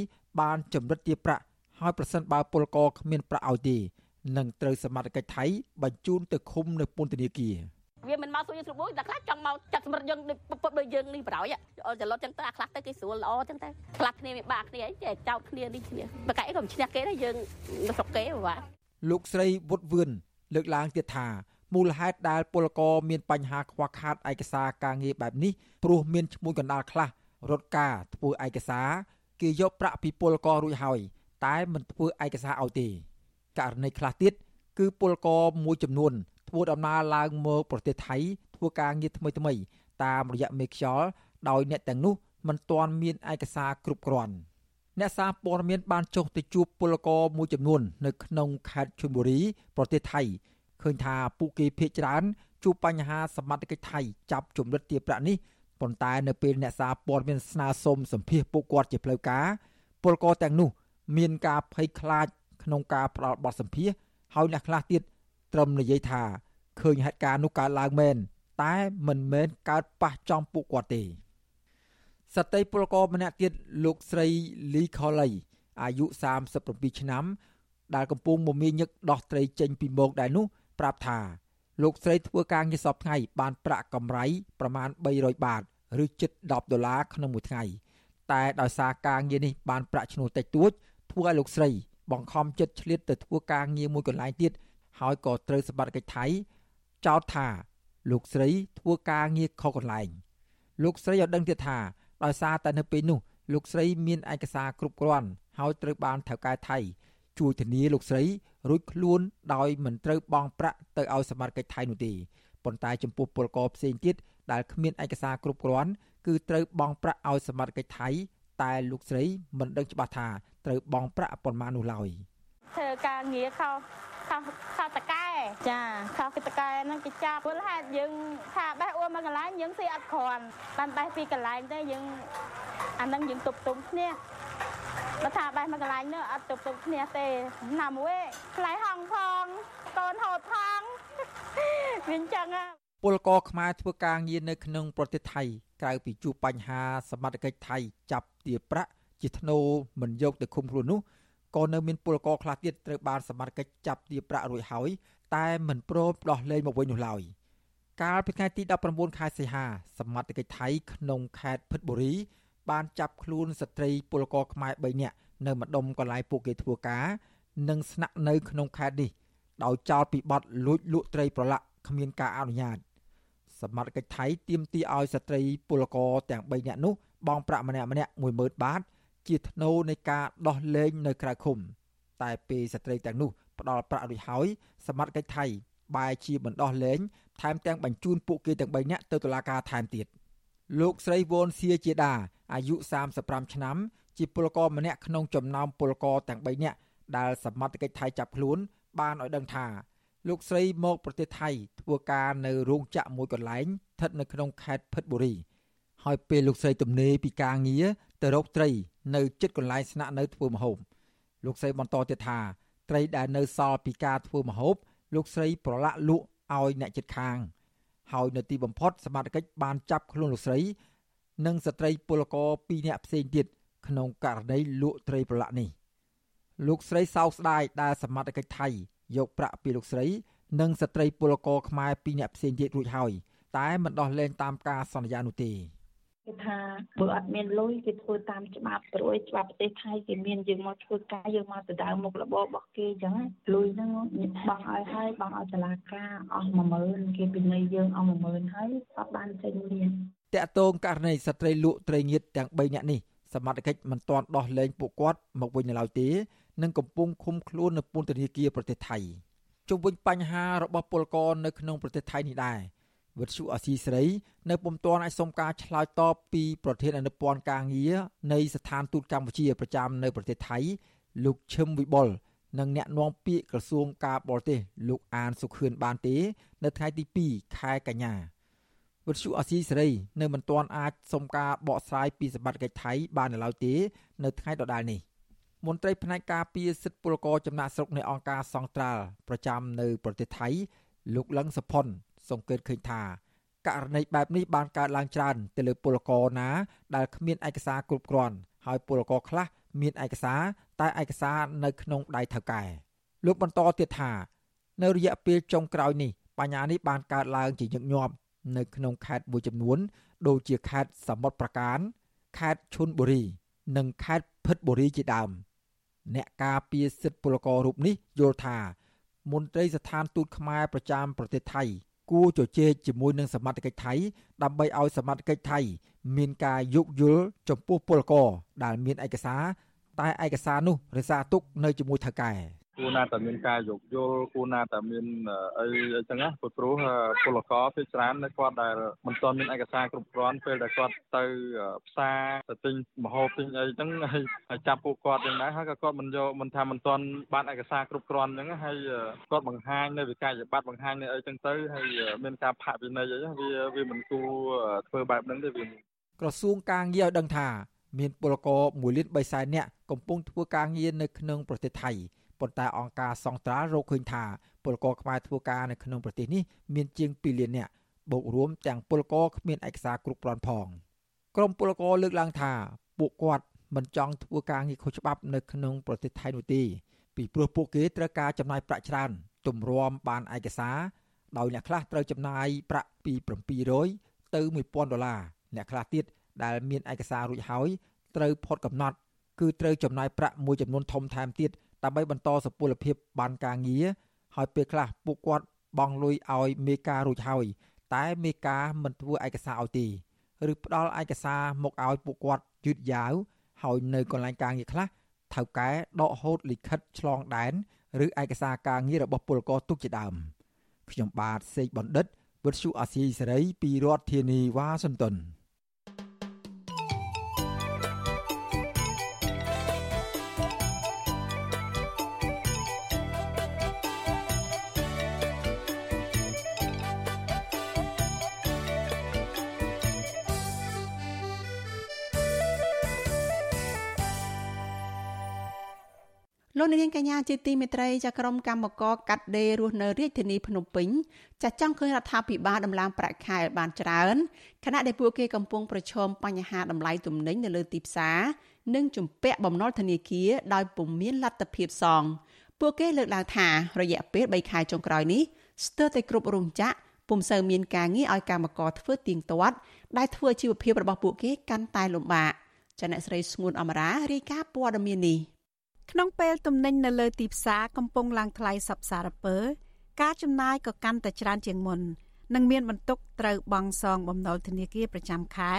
បានចម្រិតទារប្រាក់ហើយប្រសិនបើពលករគ្មានប្រាក់ឲ្យទេនឹងត្រូវសមត្ថកិច្ចថៃបញ្ជូនទៅឃុំនៅពន្ធនាគារវាមិនមកសួរយើងស្រួលមួយតែខ្លះចង់មកចាត់សម្រិតយើងពុតដូចយើងនេះបរោយអត់ចលត់ចឹងទៅអាខ្លះទៅគេស្រួលល្អចឹងទៅខ្លះគ្នាមានបាក់គ្នាអីចេះចោតគ្នានេះគ្នាបកែក៏មិនឈ្នះគេដែរយើងស្រុកគេបាទ លោកស្រីវុតវឿនលើកឡើងទៀតថាមូលហេតុដែលពលករមានបញ្ហាខ្វះខាតឯកសារការងារបែបនេះព្រោះមានឈ្មោះកណ្ដាលខ្លះរត់ការធ្វើឯកសារគេយកប្រាក់ពីពលកររួចហើយតែមិនធ្វើឯកសារឲ្យទេករណីខ្លះទៀតគឺពលករមួយចំនួនធ្វើដំណើរឡើងមកប្រទេសថៃធ្វើការងារថ្មីថ្មីតាមរយៈមេខ្យល់ដោយអ្នកទាំងនោះមិនទាន់មានឯកសារគ្រប់គ្រាន់។ អ្នកសារព័ត៌មានបានចុះទៅជួបពលករមួយចំនួន នៅក្នុងខេត្តឈុនបុរីប្រទេសថៃឃើញថាពួកគេភ័យច្រើនជួបបញ្ហាសមត្ថកិច្ចថៃចាប់ជំរិតទារប្រាក់នេះប៉ុន្តែនៅពេលអ្នកសារព័ត៌មានស្នើសុំសម្ភាសពួកគាត់ជាផ្លូវការពលករទាំងនោះ មានការភ័យខ្លាច ក្នុងការផ្ដល់បទសម្ភាសហើយអ្នកខ្លះទៀតត្រឹមនិយាយថាឃើញហេតុការណ៍នោះកើតឡើងមែនតែមិនមែនកើតប៉ះចំពួកគាត់ទេ ស្ត្រីពលករម្នាក់ទៀតលោកស្រីលីខូលីអាយុ37ឆ្នាំដែលកំពុងមមាញឹកដោះត្រីចេញពីមោកដែរនោះប្រាប់ថាលោកស្រីធ្វើការងារសពថ្ងៃបានប្រាក់កម្រៃប្រមាណ300បាតឬជិត10ដុល្លារក្នុងមួយថ្ងៃតែដោយសារការងារនេះបានប្រាក់ឈ្នួលតិចតួចធ្វើឲ្យលោកស្រី បង្ខំចិត្តឆ្លៀតទៅធ្វើការងារមួយកន្លែងទៀតហើយក៏ត្រូវសម្បត្តិកិច្ចថៃចោទថា លោកស្រីធ្វើការងារខុសកន្លែងលោកស្រីឲ្យដឹងទៀតថា ដោយសារតែនៅពេលនោះលោកស្រីមានឯកសារគ្រប់គ្រាន់ហើយត្រូវបានថៅកែថៃជួយធានាលោកស្រីរួចខ្លួនដោយមិនត្រូវបង់ប្រាក់ទៅឲ្យសមាជិកថៃនោះទេប៉ុន្តែចំពោះពលករផ្សេងទៀតដែលគ្មានឯកសារគ្រប់គ្រាន់គឺត្រូវបង់ប្រាក់ឲ្យសមាជិកថៃតែលោកស្រីមិនដឹងច្បាស់ថាត្រូវបង់ប្រាក់ប៉ុន្មាននោះឡើយធ្វើការងារខុស ខុសខុសតកែចាខុសតកែហ្នឹងគេចាប់ពលហេតុយើងថាបេះអួរមកកន្លែងយើងស៊ីអត់គ្រាន់បានបេះពីកន្លែងទៅយើងអាហ្នឹងយើងទប់ទុំគ្នាបើថាបេះមកកន្លែងនោះអត់ទប់ទុំគ្នាទេណាមួយថ្លៃហងផងកូនហូតផងវាអញ្ចឹងពលករខ្មែរធ្វើការងារនៅក្នុងប្រទេសថៃក្រៅពីជួបបញ្ហាសមត្ថកិច្ចថៃចាប់ទារប្រាក់ជាធ្នូមិនយកទៅឃុំខ្លួននោះ ក៏នៅមានពលករខ្លះទៀតត្រូវបានសមត្ថកិច្ចចាប់ទារប្រាក់រួចហើយតែមិនព្រមដោះលែងមកវិញនោះឡើយកាលពីថ្ងៃទី19ខែសីហាសមត្ថកិច្ចថៃក្នុងខេត្តភិតបុរីបានចាប់ខ្លួនស្ត្រីពលករខ្មែរ3នាក់នៅម្ដុំកន្លែងពួកគេធ្វើការនិងស្នាក់នៅក្នុងខេត្តនេះដោយចោទពីបទលួចលក់ត្រីប្រឡាក់គ្មានការអនុញ្ញាតសមត្ថកិច្ចថៃទាមទារឲ្យស្ត្រីពលករទាំង3នាក់នោះបង់ប្រាក់ម្នាក់ម្នាក់10000បាត ជាថ្នូរនៃការដោះលែងនៅក្រៅឃុំ តែពេលស្ត្រីទាំងនោះផ្ដល់ប្រាក់រួចហើយសមត្ថកិច្ចថៃបែរជាបណ្ដោះលែងថែមទាំងបញ្ជូនពួកគេទាំង3នាក់ទៅតុលាការថែមទៀតលោកស្រីវ៉ុនសៀជាដាអាយុ35ឆ្នាំជាពលករម្នាក់ក្នុងចំណោមពលករទាំង3នាក់ដែលសមត្ថកិច្ចថៃចាប់ខ្លួនបានឲ្យដឹងថាលោកស្រីមកប្រទេសថៃធ្វើការនៅរោងចក្រមួយកន្លែងស្ថិតនៅក្នុងខេត្តភិតបុរី ហើយពេលលោកស្រីទំនេរពីការងារទៅរកត្រី នៅជិតកន្លែងស្នាក់នៅធ្វើម្ហូបលោកស្រីបន្តទៀតថាត្រីដែលនៅសល់ពីការធ្វើម្ហូបលោកស្រីប្រឡាក់លក់ឲ្យអ្នកជិតខាង ហើយនៅទីបំផុតសមត្ថកិច្ចបានចាប់ខ្លួនលោកស្រី និងស្ត្រីពលករ2នាក់ផ្សេងទៀតក្នុងករណីលក់ត្រីប្រឡាក់នេះលោកស្រីសោកស្ដាយដែលសមត្ថកិច្ចថៃយកប្រាក់ពីលោកស្រី និងស្ត្រីពលករខ្មែរ2នាក់ផ្សេងទៀតរួចហើយតែមិនដោះលែងតាមការសន្យានោះទេ គេថាបើអត់មានលុយគេធ្វើតាមច្បាប់ព្រោះច្បាប់ប្រទេសថៃគេមានយើងមកធ្វើការយើងមកដដៅមុខរបររបស់គេអញ្ចឹងលុយហ្នឹងបង់ឲ្យហើយបង់ឲ្យសាលាការអស់10000គេពិន័យយើងអស់10000ហើយអត់បានចេញមានតកតងករណីស្ត្រីលក់ត្រីងៀតទាំង3នាក់នេះសមត្ថកិច្ចមិនទាន់ដោះលែងពួកគាត់មកវិញនៅឡើយទេនិងកំពុងឃុំខ្លួននៅពន្ធនាគារប្រទេសថៃជុំវិញបញ្ហារបស់ពលករនៅក្នុងប្រទេសថៃនេះដែរ វិទ្យុអស៊ីសេរីនៅពុំទាន់អាចសុំការឆ្លើយតបពីប្រធានអនុព័ន្ធការងារនៃស្ថានទូតកម្ពុជាប្រចាំនៅប្រទេសថៃលោកឈឹមវិបុលនិងអ្នកនាំពាក្យក្រសួងការបរទេសលោកអានសុខឿនបានទេ នៅថ្ងៃទី2ខែកញ្ញាវិទ្យុអស៊ីសេរីនៅមិនទាន់អាចសុំការបកស្រាយពីសម្បត្តិកិច្ចថៃបាននៅឡើយទេ នៅថ្ងៃដដែលនេះមន្ត្រីផ្នែកការពារសិទ្ធិពលករចំណាក់ស្រុកនៃអង្គការសង្ត្រាល់ប្រចាំនៅប្រទេសថៃលោកលឹងសុផុន សង្កេតឃើញថាករណីបែបនេះបានកើតឡើងច្រើនទៅលើពលករណាដែលគ្មានឯកសារគ្រប់គ្រាន់ហើយពលករខ្លះមានឯកសារតែឯកសារនៅក្នុងដៃថៅកែលោកបន្តទៀតថា នៅរយៈពេលចុងក្រោយនេះបញ្ហានេះបានកើតឡើងជាញឹកញាប់នៅក្នុងខេត្តមួយចំនួន ដូចជាខេត្តសមុទ្រប្រការខេត្តឈុនបុរី និងខេត្តភិតបុរីជាដើមអ្នកការពារសិទ្ធិពលកររូបនេះយល់ថាមន្ត្រីស្ថានទូតខ្មែរប្រចាំប្រទេសថៃ គួរជជែកជាមួយនឹងសមត្ថកិច្ចថៃដើម្បីឲ្យសមត្ថកិច្ចថៃ មានការយោគយល់ចំពោះពលករដែលមានឯកសារតែឯកសារនោះរសារទុកនៅជាមួយថៅកែ គួរណាតែមានការយោគយល់គួរណាតែមានអីអញ្ចឹងណាព្រោះពលករភាគច្រើននៅគាត់ដែលមិនទាន់មានឯកសារគ្រប់គ្រាន់ពេលដែលគាត់ទៅផ្សារទៅទិញម្ហូបទិញអីអញ្ចឹងហើយចាប់ពួកគាត់យ៉ាងដែរហើយក៏គាត់មិនយកមិនថាមិនទាន់បានឯកសារគ្រប់គ្រាន់អញ្ចឹងហើយគាត់បង្ហាញនៅវិក័យប័ត្របង្ហាញនៅអីអញ្ចឹងទៅហើយមានការផាកពិន័យអីវាវាមិនគួរធ្វើបែបហ្នឹងទេវាក្រសួងការងារឲ្យដឹងថាមានពលករ1លាន3សែននាក់កំពុងធ្វើការងារនៅក្នុងប្រទេសថៃ ប៉ុន្តែអង្គការសង្ត្រាល់រកឃើញថាពលករខ្មែរធ្វើការនៅក្នុងប្រទេសនេះមានជាង2លាននាក់បូករួមទាំងពលករគ្មានឯកសារគ្រប់គ្រាន់ផងក្រមពលករលើកឡើងថាពួកគាត់មិនចង់ធ្វើការងារខុសច្បាប់នៅក្នុងប្រទេសថៃនោះទេពីព្រោះពួកគេត្រូវការចំណាយប្រាក់ច្រើនទម្រាំបានឯកសារដោយអ្នកខ្លះត្រូវចំណាយប្រាក់ពី700ទៅ1000ដុល្លារអ្នកខ្លះទៀតដែលមានឯកសាររួចហើយត្រូវផុតកំណត់គឺត្រូវចំណាយប្រាក់មួយចំនួនធំថែមទៀត ដើម្បីបន្តសុពលភាពបានការងារហើយពេលខ្លះពួកគាត់បង់លុយឲ្យមេការរួចហើយតែមេការមិនធ្វើឯកសារឲ្យទេឬផ្ដល់ឯកសារមកឲ្យពួកគាត់យឺតយ៉ាវហើយនៅកន្លែងការងារខ្លះថៅកែដកហូតលិខិតឆ្លងដែនឬឯកសារការងាររបស់ពលករទុកជាដើមខ្ញុំបាទសេកបណ្ឌិតវិទ្យុអាស៊ីសេរីពីរដ្ឋធានីវ៉ាស៊ីនតោន លោកនាងកញ្ញាជាទីមេត្រីចាក្រុមកម្មករកាត់ដេររស់នៅរាជធានីភ្នំពេញចាចង់ឃើញរដ្ឋាភិបាលដំឡើងប្រាក់ខែឲ្យបានច្រើនខណៈដែលពួកគេកំពុងប្រឈមបញ្ហាតម្លៃទំនិញនៅលើទីផ្សារនិងជំពាក់បំណុលធនាគារដោយពុំមានលទ្ធភាពសងពួកគេលើកឡើងថារយៈពេល3ខែចុងក្រោយនេះស្ទើរតែគ្រប់រោងចក្រពុំសូវមានការងារឲ្យកម្មករធ្វើទៀងទាត់ដែលធ្វើជីវភាពរបស់ពួកគេកាន់តែលំបាកចាអ្នកស្រីស្ងួនអមរារាយការណ៍ព័ត៌មាននេះ ក្នុងពេលទំនិញនៅលើទីផ្សារកំពុងឡើងថ្លៃសពសារពើ ការចំណាយក៏កាន់តែច្រើនជាងមុននិងមានបន្ទុកត្រូវបង់សងបំណុលធនាគារប្រចាំខែ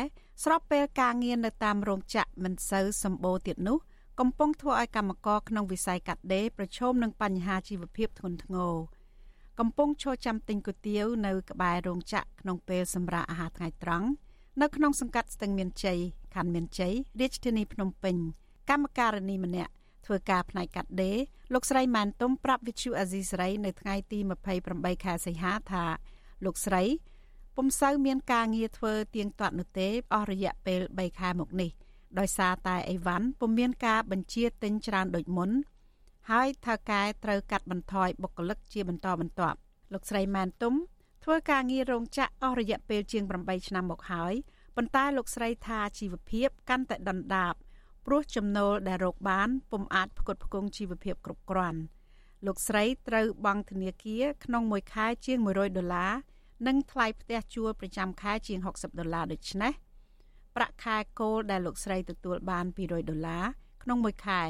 ស្របពេលការងារនៅតាមរោងចក្រមិនសូវសម្បូរទៀតនោះកំពុងធ្វើឲ្យកម្មករក្នុងវិស័យកាត់ដេរប្រឈមនឹងបញ្ហាជីវភាពធ្ងន់ធ្ងរកំពុងឈរចាំទិញគុយទាវនៅក្បែររោងចក្រក្នុងពេលសម្រាកអាហារថ្ងៃត្រង់នៅក្នុងសង្កាត់ស្ទឹងមានជ័យខណ្ឌមានជ័យរាជធានីភ្នំពេញកម្មការិនីម្នាក់ ធ្វើការផ្នែកកាត់ដេរលោកស្រីម៉ានទុំប្រាប់វិទ្យុអាស៊ីសេរីនៅថ្ងៃទី28ខែសីហាថាលោកស្រីពុំសូវមានការងារធ្វើទៀងទាត់នោះទេអស់រយៈពេល3ខែមកនេះដោយសារតែអីវ៉ាន់ពុំមានការបញ្ជាទិញច្រើនដូចមុនហើយថៅកែត្រូវកាត់បន្ថយបុគ្គលិកជាបន្តបន្ទាប់លោកស្រីម៉ានទុំធ្វើការងាររោងចក្រអស់រយៈពេលជាង8ឆ្នាំមកហើយប៉ុន្តែលោកស្រីថាជីវភាពកាន់តែដុនដាប ព្រោះចំណូលដែលរកបានពុំអាចផ្គត់ផ្គង់ជីវភាពគ្រប់គ្រាន់លោកស្រីត្រូវបង់ធនាគារក្នុងមួយខែជាង100ដុល្លារនិងថ្លៃផ្ទះជួលប្រចាំខែជាង60ដុល្លារដូច្នេះប្រាក់ខែគោលដែលលោកស្រីទទួលបាន200ដុល្លារក្នុងមួយខែ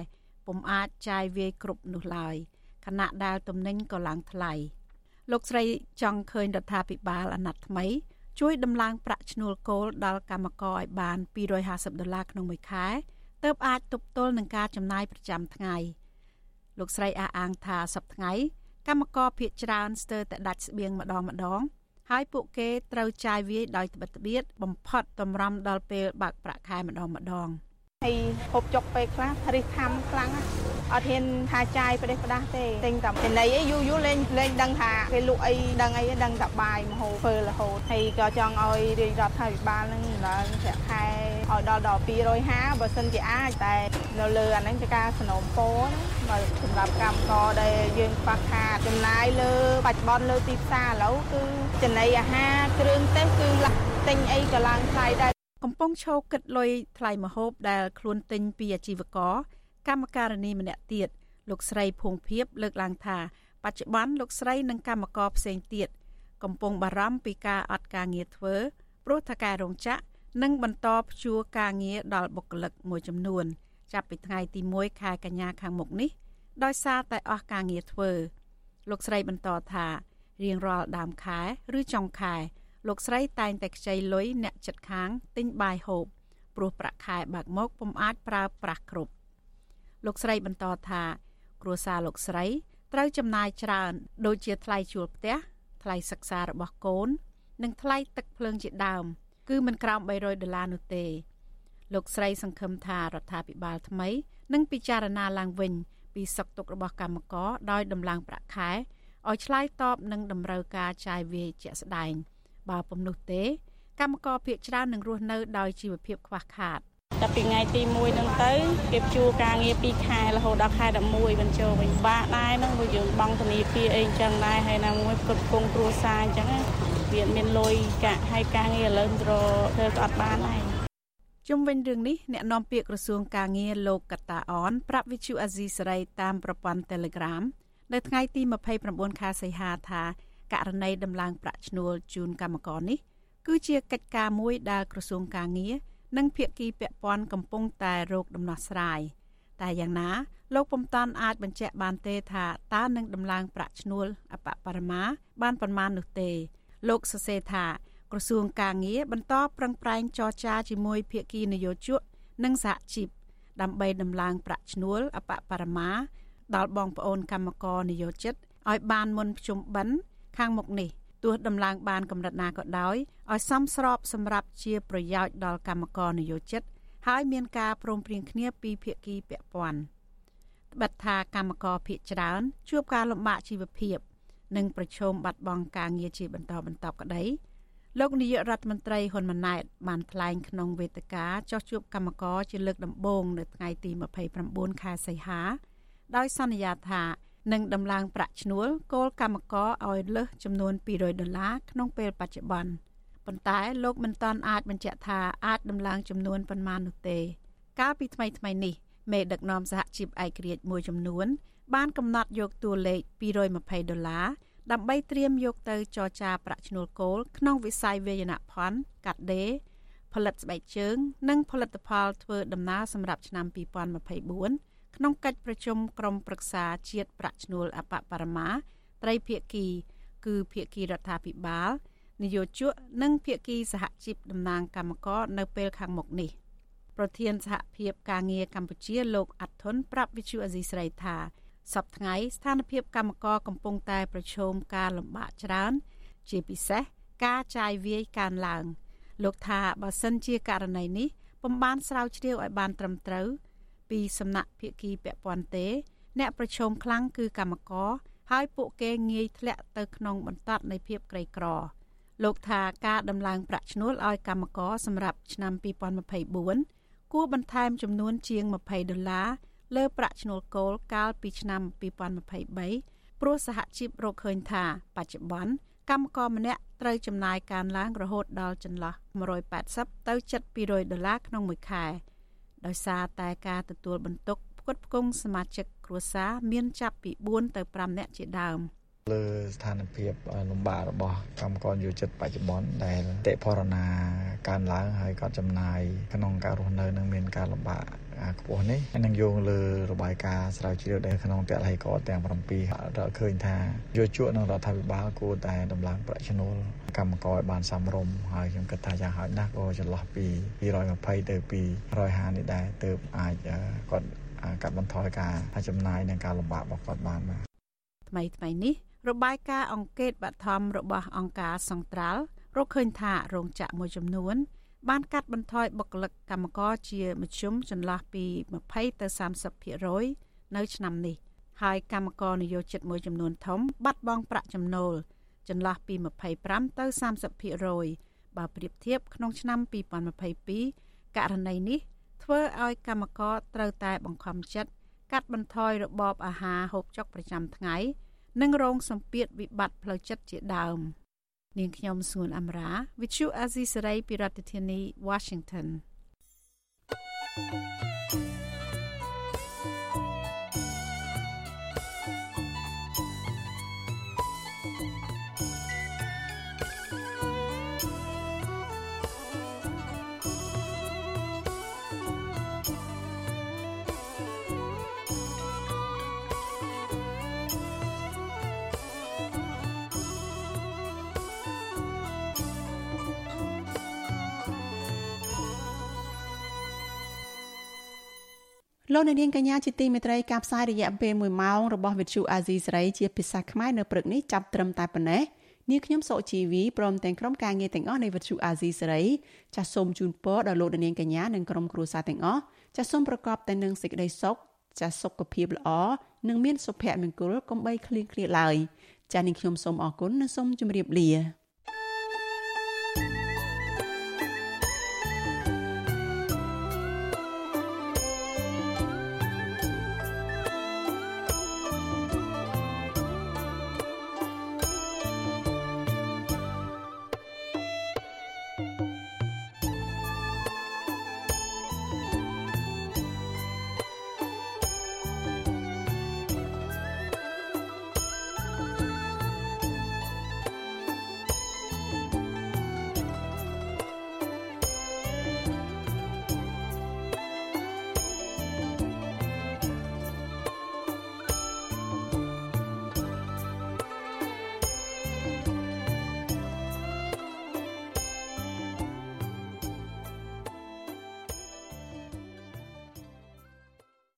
ពុំអាចចាយវាយគ្រប់នោះឡើយខណៈដែលទំនិញក៏ឡើងថ្លៃលោកស្រីចង់ឃើញរដ្ឋាភិបាលអាណត្តិថ្មី ជួយដំឡើងប្រាក់ឈ្នួលគោលដល់កម្មករឲ្យបាន250ដុល្លារក្នុងមួយខែ ទើបអាចទប់ទល់នឹងការចំណាយប្រចាំថ្ងៃលោកស្រីអះអាងថាសប្តាហ៍ថ្ងៃកម្មករភៀកច្រើនស្ទើរតែដាច់ស្បៀងម្ដងម្ដង ហើយពួកគេត្រូវចាយវាយដោយត្បិតត្បៀតបំផុតតម្រាំដល់ពេលបើកប្រាក់ខែម្ដងម្ដង ហើយហូបចុកពេលខ្លះរិះខំខ្លាំងអត់ហ៊ានថាចាយប្រទេសផ្ដាស់ទេទិញតែចំណីអីយូរយូរលេងលេងដឹងថាគេលក់អីដឹងអីដឹងតែបាយមហូបធ្វើរហូតហើយក៏ចង់ឲ្យរាជរដ្ឋាភិបាលនឹងឡើងប្រាក់ខែឲ្យដល់ដល់250បើសិនជាអាចតែនៅលើអាហ្នឹងជាការสนុំពរបើសម្រាប់កម្មករដែលយើងខ្វះខាតចំណាយលើបច្ចុប្បន្នលើទីផ្សារឥឡូវគឺចំណីអាហារគ្រឿងទេសគឺទិញអីក៏ឡើងថ្លៃដែរ កំពុងឈោគិតលុយថ្លៃម្ហូបដែលខ្លួនទិញពីអាជីវករកម្មការិនីម្នាក់ទៀតលោកស្រីភួងភៀបលើកឡើងថា បច្ចុប្បន្នលោកស្រីនិងកម្មករផ្សេងទៀតកំពុងបារម្ភពីការអត់ការងារធ្វើព្រោះថាការរោងចក្រនឹងបន្តព្យួរការងារដល់បុគ្គលិកមួយចំនួន ចាប់ពីថ្ងៃទី1ខែកញ្ញាខាងមុខនេះដោយសារតែអស់ការងារធ្វើ លោកស្រីបន្តថារៀងរាល់ដើមខែ ឬចុងខែ លោកស្រីតែងតែខ្ចីលុយអ្នកចិត្តខាងទិញបាយហូបព្រោះប្រាក់ខែបើកមកពុំអាចប្រើប្រាស់គ្រប់លោកស្រីបន្តថា គ្រួសារលោកស្រីត្រូវចំណាយច្រើន ដូចជាថ្លៃជួលផ្ទះថ្លៃសិក្សារបស់កូន និងថ្លៃទឹកភ្លើងជាដើម គឺមិនក្រោម300ដុល្លារនោះទេ លោកស្រីសង្ឃឹមថារដ្ឋាភិបាលថ្មីនឹងពិចារណាឡើងវិញ ពីសុខទុក្ខរបស់កម្មករដោយដំឡើងប្រាក់ខែឲ្យឆ្លើយតបនឹងតម្រូវការចាយវាយជាក់ស្ដែង បើពុំនោះទេ កម្មករភាគច្រើននឹងរស់នៅដោយជីវភាពខ្វះខាតចចាប់ពីថ្ងៃទី1ហ្នឹងទៅគេជួការងារ2ខែរហូតដល់ខែ11បញ្ចូលវិញបាក់ដែរហ្នឹងព្រោះយើងបង់ធនាគារអីអញ្ចឹងដែរហើយណាមួយគ្រប់គងគ្រួសារអញ្ចឹងវាមានលុយកាក់ហើយការងារឥឡូវរធ្វើក៏អត់បានដែរជុំវិញរឿងនេះអ្នកនាំពាក្យក្រសួងការងារលោកកតាអនប្រាប់វិទ្យុអាស៊ីសេរីតាមប្រព័ន្ធ Telegram នៅថ្ងៃទី29ខែសីហាថា ករណីដំឡើងប្រាក់ឈ្នួលជូនកម្មករនេះ គឺជាកិច្ចការមួយដែលក្រសួងការងារនិងភាគីពាក់ព័ន្ធកំពុងតែរកដំណោះស្រាយតែយ៉ាងណា លោកពុំតាន់អាចបញ្ជាក់បានទេថាតើនឹងដំឡើងប្រាក់ឈ្នួលអបបរមា បានប៉ុន្មាននោះទេ លោកសរសេរថាក្រសួងការងារបន្តប្រឹងប្រែងចរចាជាមួយភាគីនយោជកនិងសហជីពដើម្បីដំឡើងប្រាក់ឈ្នួលអបបរមា ដល់បងប្អូនកម្មករនយោជិតឲ្យបានមុនភ្ជុំបិណ្ឌ ខាងមុខនេះទោះដំឡើងបានកម្រិតណាក៏ដោយឲ្យសមស្របសម្រាប់ជាប្រយោជន៍ដល់កម្មករនយោជិតហើយមានការព្រមព្រៀងគ្នាពីភាគីពាក់ព័ន្ធត្បិតថាកម្មករភៀកច្រើន ជួបការលំបាកជីវភាព និងប្រឈមបាត់បង់ការងារជាបន្តបន្ទាប់ក្តីលោកនាយករដ្ឋមន្ត្រីហ៊ុនម៉ាណែតបានថ្លែងក្នុងវេទិកាចោះជួបកម្មករជាលើកដំបូងនៅថ្ងៃទី29ខែសីហាដោយសន្យាថា នឹងដំឡើងប្រាក់ឈ្នួលគោលកម្មករឲ្យលើសចំនួន200ដុល្លារក្នុងពេលបច្ចុប្បន្នប៉ុន្តែលោកមិនទាន់អាចបញ្ជាក់ថាអាចដំឡើងចំនួនប៉ុន្មាននោះទេ កាលពីថ្មីថ្មីនេះមេដឹកនាំសហជីពឯករាជ្យមួយចំនួន បានកំណត់យកតួលេខ220ដុល្លារដើម្បីត្រៀមយកទៅចរចាប្រាក់ឈ្នួលគោលក្នុងវិស័យវេយនភ័ណ្ឌកាត់ដេរផលិតស្បែកជើង និងផលិតផលធ្វើដំណើរសម្រាប់ឆ្នាំ2024 ក្នុងកិច្ចប្រជុំក្រុមប្រឹក្សាជាតិប្រាក់ឈ្នួលអបបរមា ត្រីភាគី គឺភាគីរដ្ឋាភិបាលនយោជកនិងភាគីសហជីពតំណាងកម្មករនៅពេលខាងមុខនេះប្រធានសហភាពការងារកម្ពុជាលោកអាត់ធុនប្រាប់វិទ្យុអេស៊ីស្រីថាសប្តាហ៍ថ្ងៃស្ថានភាពកម្មករកំពុងតែប្រឈមការលំបាកច្រើន ជាពិសេសការចាយវាយកើនឡើង លោកថាបើសិនជាករណីនេះពំបានស្រាវជ្រាវឲ្យបានត្រឹមត្រូវ ពីសំណាក់ភាគីពាក់ព័ន្ធទេ អ្នកប្រឈមខ្លាំងគឺកម្មករហើយពួកគេងាយធ្លាក់ទៅក្នុងបន្ទាត់នៃភាពក្រីក្រលោកថាការដំឡើងប្រាក់ឈ្នួលឲ្យកម្មករសម្រាប់ឆ្នាំ2024គួរបន្ថែមចំនួនជាង20ដុល្លារលើប្រាក់ឈ្នួលគោលកាលពីឆ្នាំ2023ព្រោះសហជីពរកឃើញថាបច្ចុប្បន្នកម្មករម្នាក់ត្រូវចំណាយការឡើងរហូតដល់ចន្លោះ180ទៅ700ដុល្លារក្នុងមួយខែ ដោយសារតែការទទួលបន្ទុកផ្គត់ផ្គង់សមាជិកគ្រួសារមានចាប់ពី4ទៅ5នាក់ជាដើម លើស្ថានភាពលំបាករបស់កម្មករយោជិតបច្ចុប្បន្នដែលតិផរណាកើនឡើងហើយក៏ចំណាយក្នុងការរស់នៅនឹងមានការលំបាកខ្ពស់នេះហើយនឹងយោងលើរបាយការណ៍ស្រាវជ្រាវដែលក្នុងតលហេកទាំង7រកឃើញថាយោជកនិងរដ្ឋាភិបាលគួរតែដំឡើងប្រាក់ឈ្នួលកម្មករឲ្យបានសមរម្យហើយខ្ញុំគិតថាយ៉ាងហោចណាស់ក៏ចន្លោះពី220ទៅ250នេះដែរទើបអាចគាត់កាត់បន្ថយការចំណាយនិងការលំបាករបស់គាត់បានបាទថ្មីថ្មីនេះ របាយការណ៍អង្កេតបឋមរបស់អង្គការសង្ត្រាល់រកឃើញថារោងចក្រមួយចំនួន បានកាត់បន្ថយបុគ្គលិកកម្មករជាមធ្យមចន្លោះពី20ទៅ30%នៅឆ្នាំនេះហើយកម្មករនយោជិតមួយចំនួនធំ បាត់បង់ប្រាក់ចំណូល ចន្លោះពី25ទៅ30%បើប្រៀបធៀបក្នុងឆ្នាំ2022ករណីនេះ ធ្វើឲ្យកម្មករត្រូវតែបង្ខំចិត្តកាត់បន្ថយរបបអាហារហូបចុកប្រចាំថ្ងៃ និងរងសម្ពាធវិបត្តិផ្លូវចិត្តជាដើម។នាងខ្ញុំសួនអមរា With you Azizi Saray ពីរដ្ឋធានី Washington thank you លោកនាងកញ្ញាជាទីមេត្រីការផ្សាយរយៈពេល1ម៉ោងរបស់វិទ្យុអាស៊ីសេរីជាភាសាខ្មែរនៅព្រឹកនេះចាប់ត្រឹមតែប៉ុណ្ណេះនាងខ្ញុំសុជីវីព្រមទាំងក្រុមការងារទាំងអស់នៃវិទ្យុអាស៊ីសេរីចាសសូមជូនពរដល់លោកនាងកញ្ញានិងក្រុមគ្រួសារទាំងអស់ចាសសូមប្រកបតែនឹងសេចក្តីសុខចាសសុខភាពល្អនិងមានសុភមង្គលកុំបីឃ្លៀងឃ្លាតឡើយចាសនាងខ្ញុំសូមអរគុណនិងសូមជម្រាបលា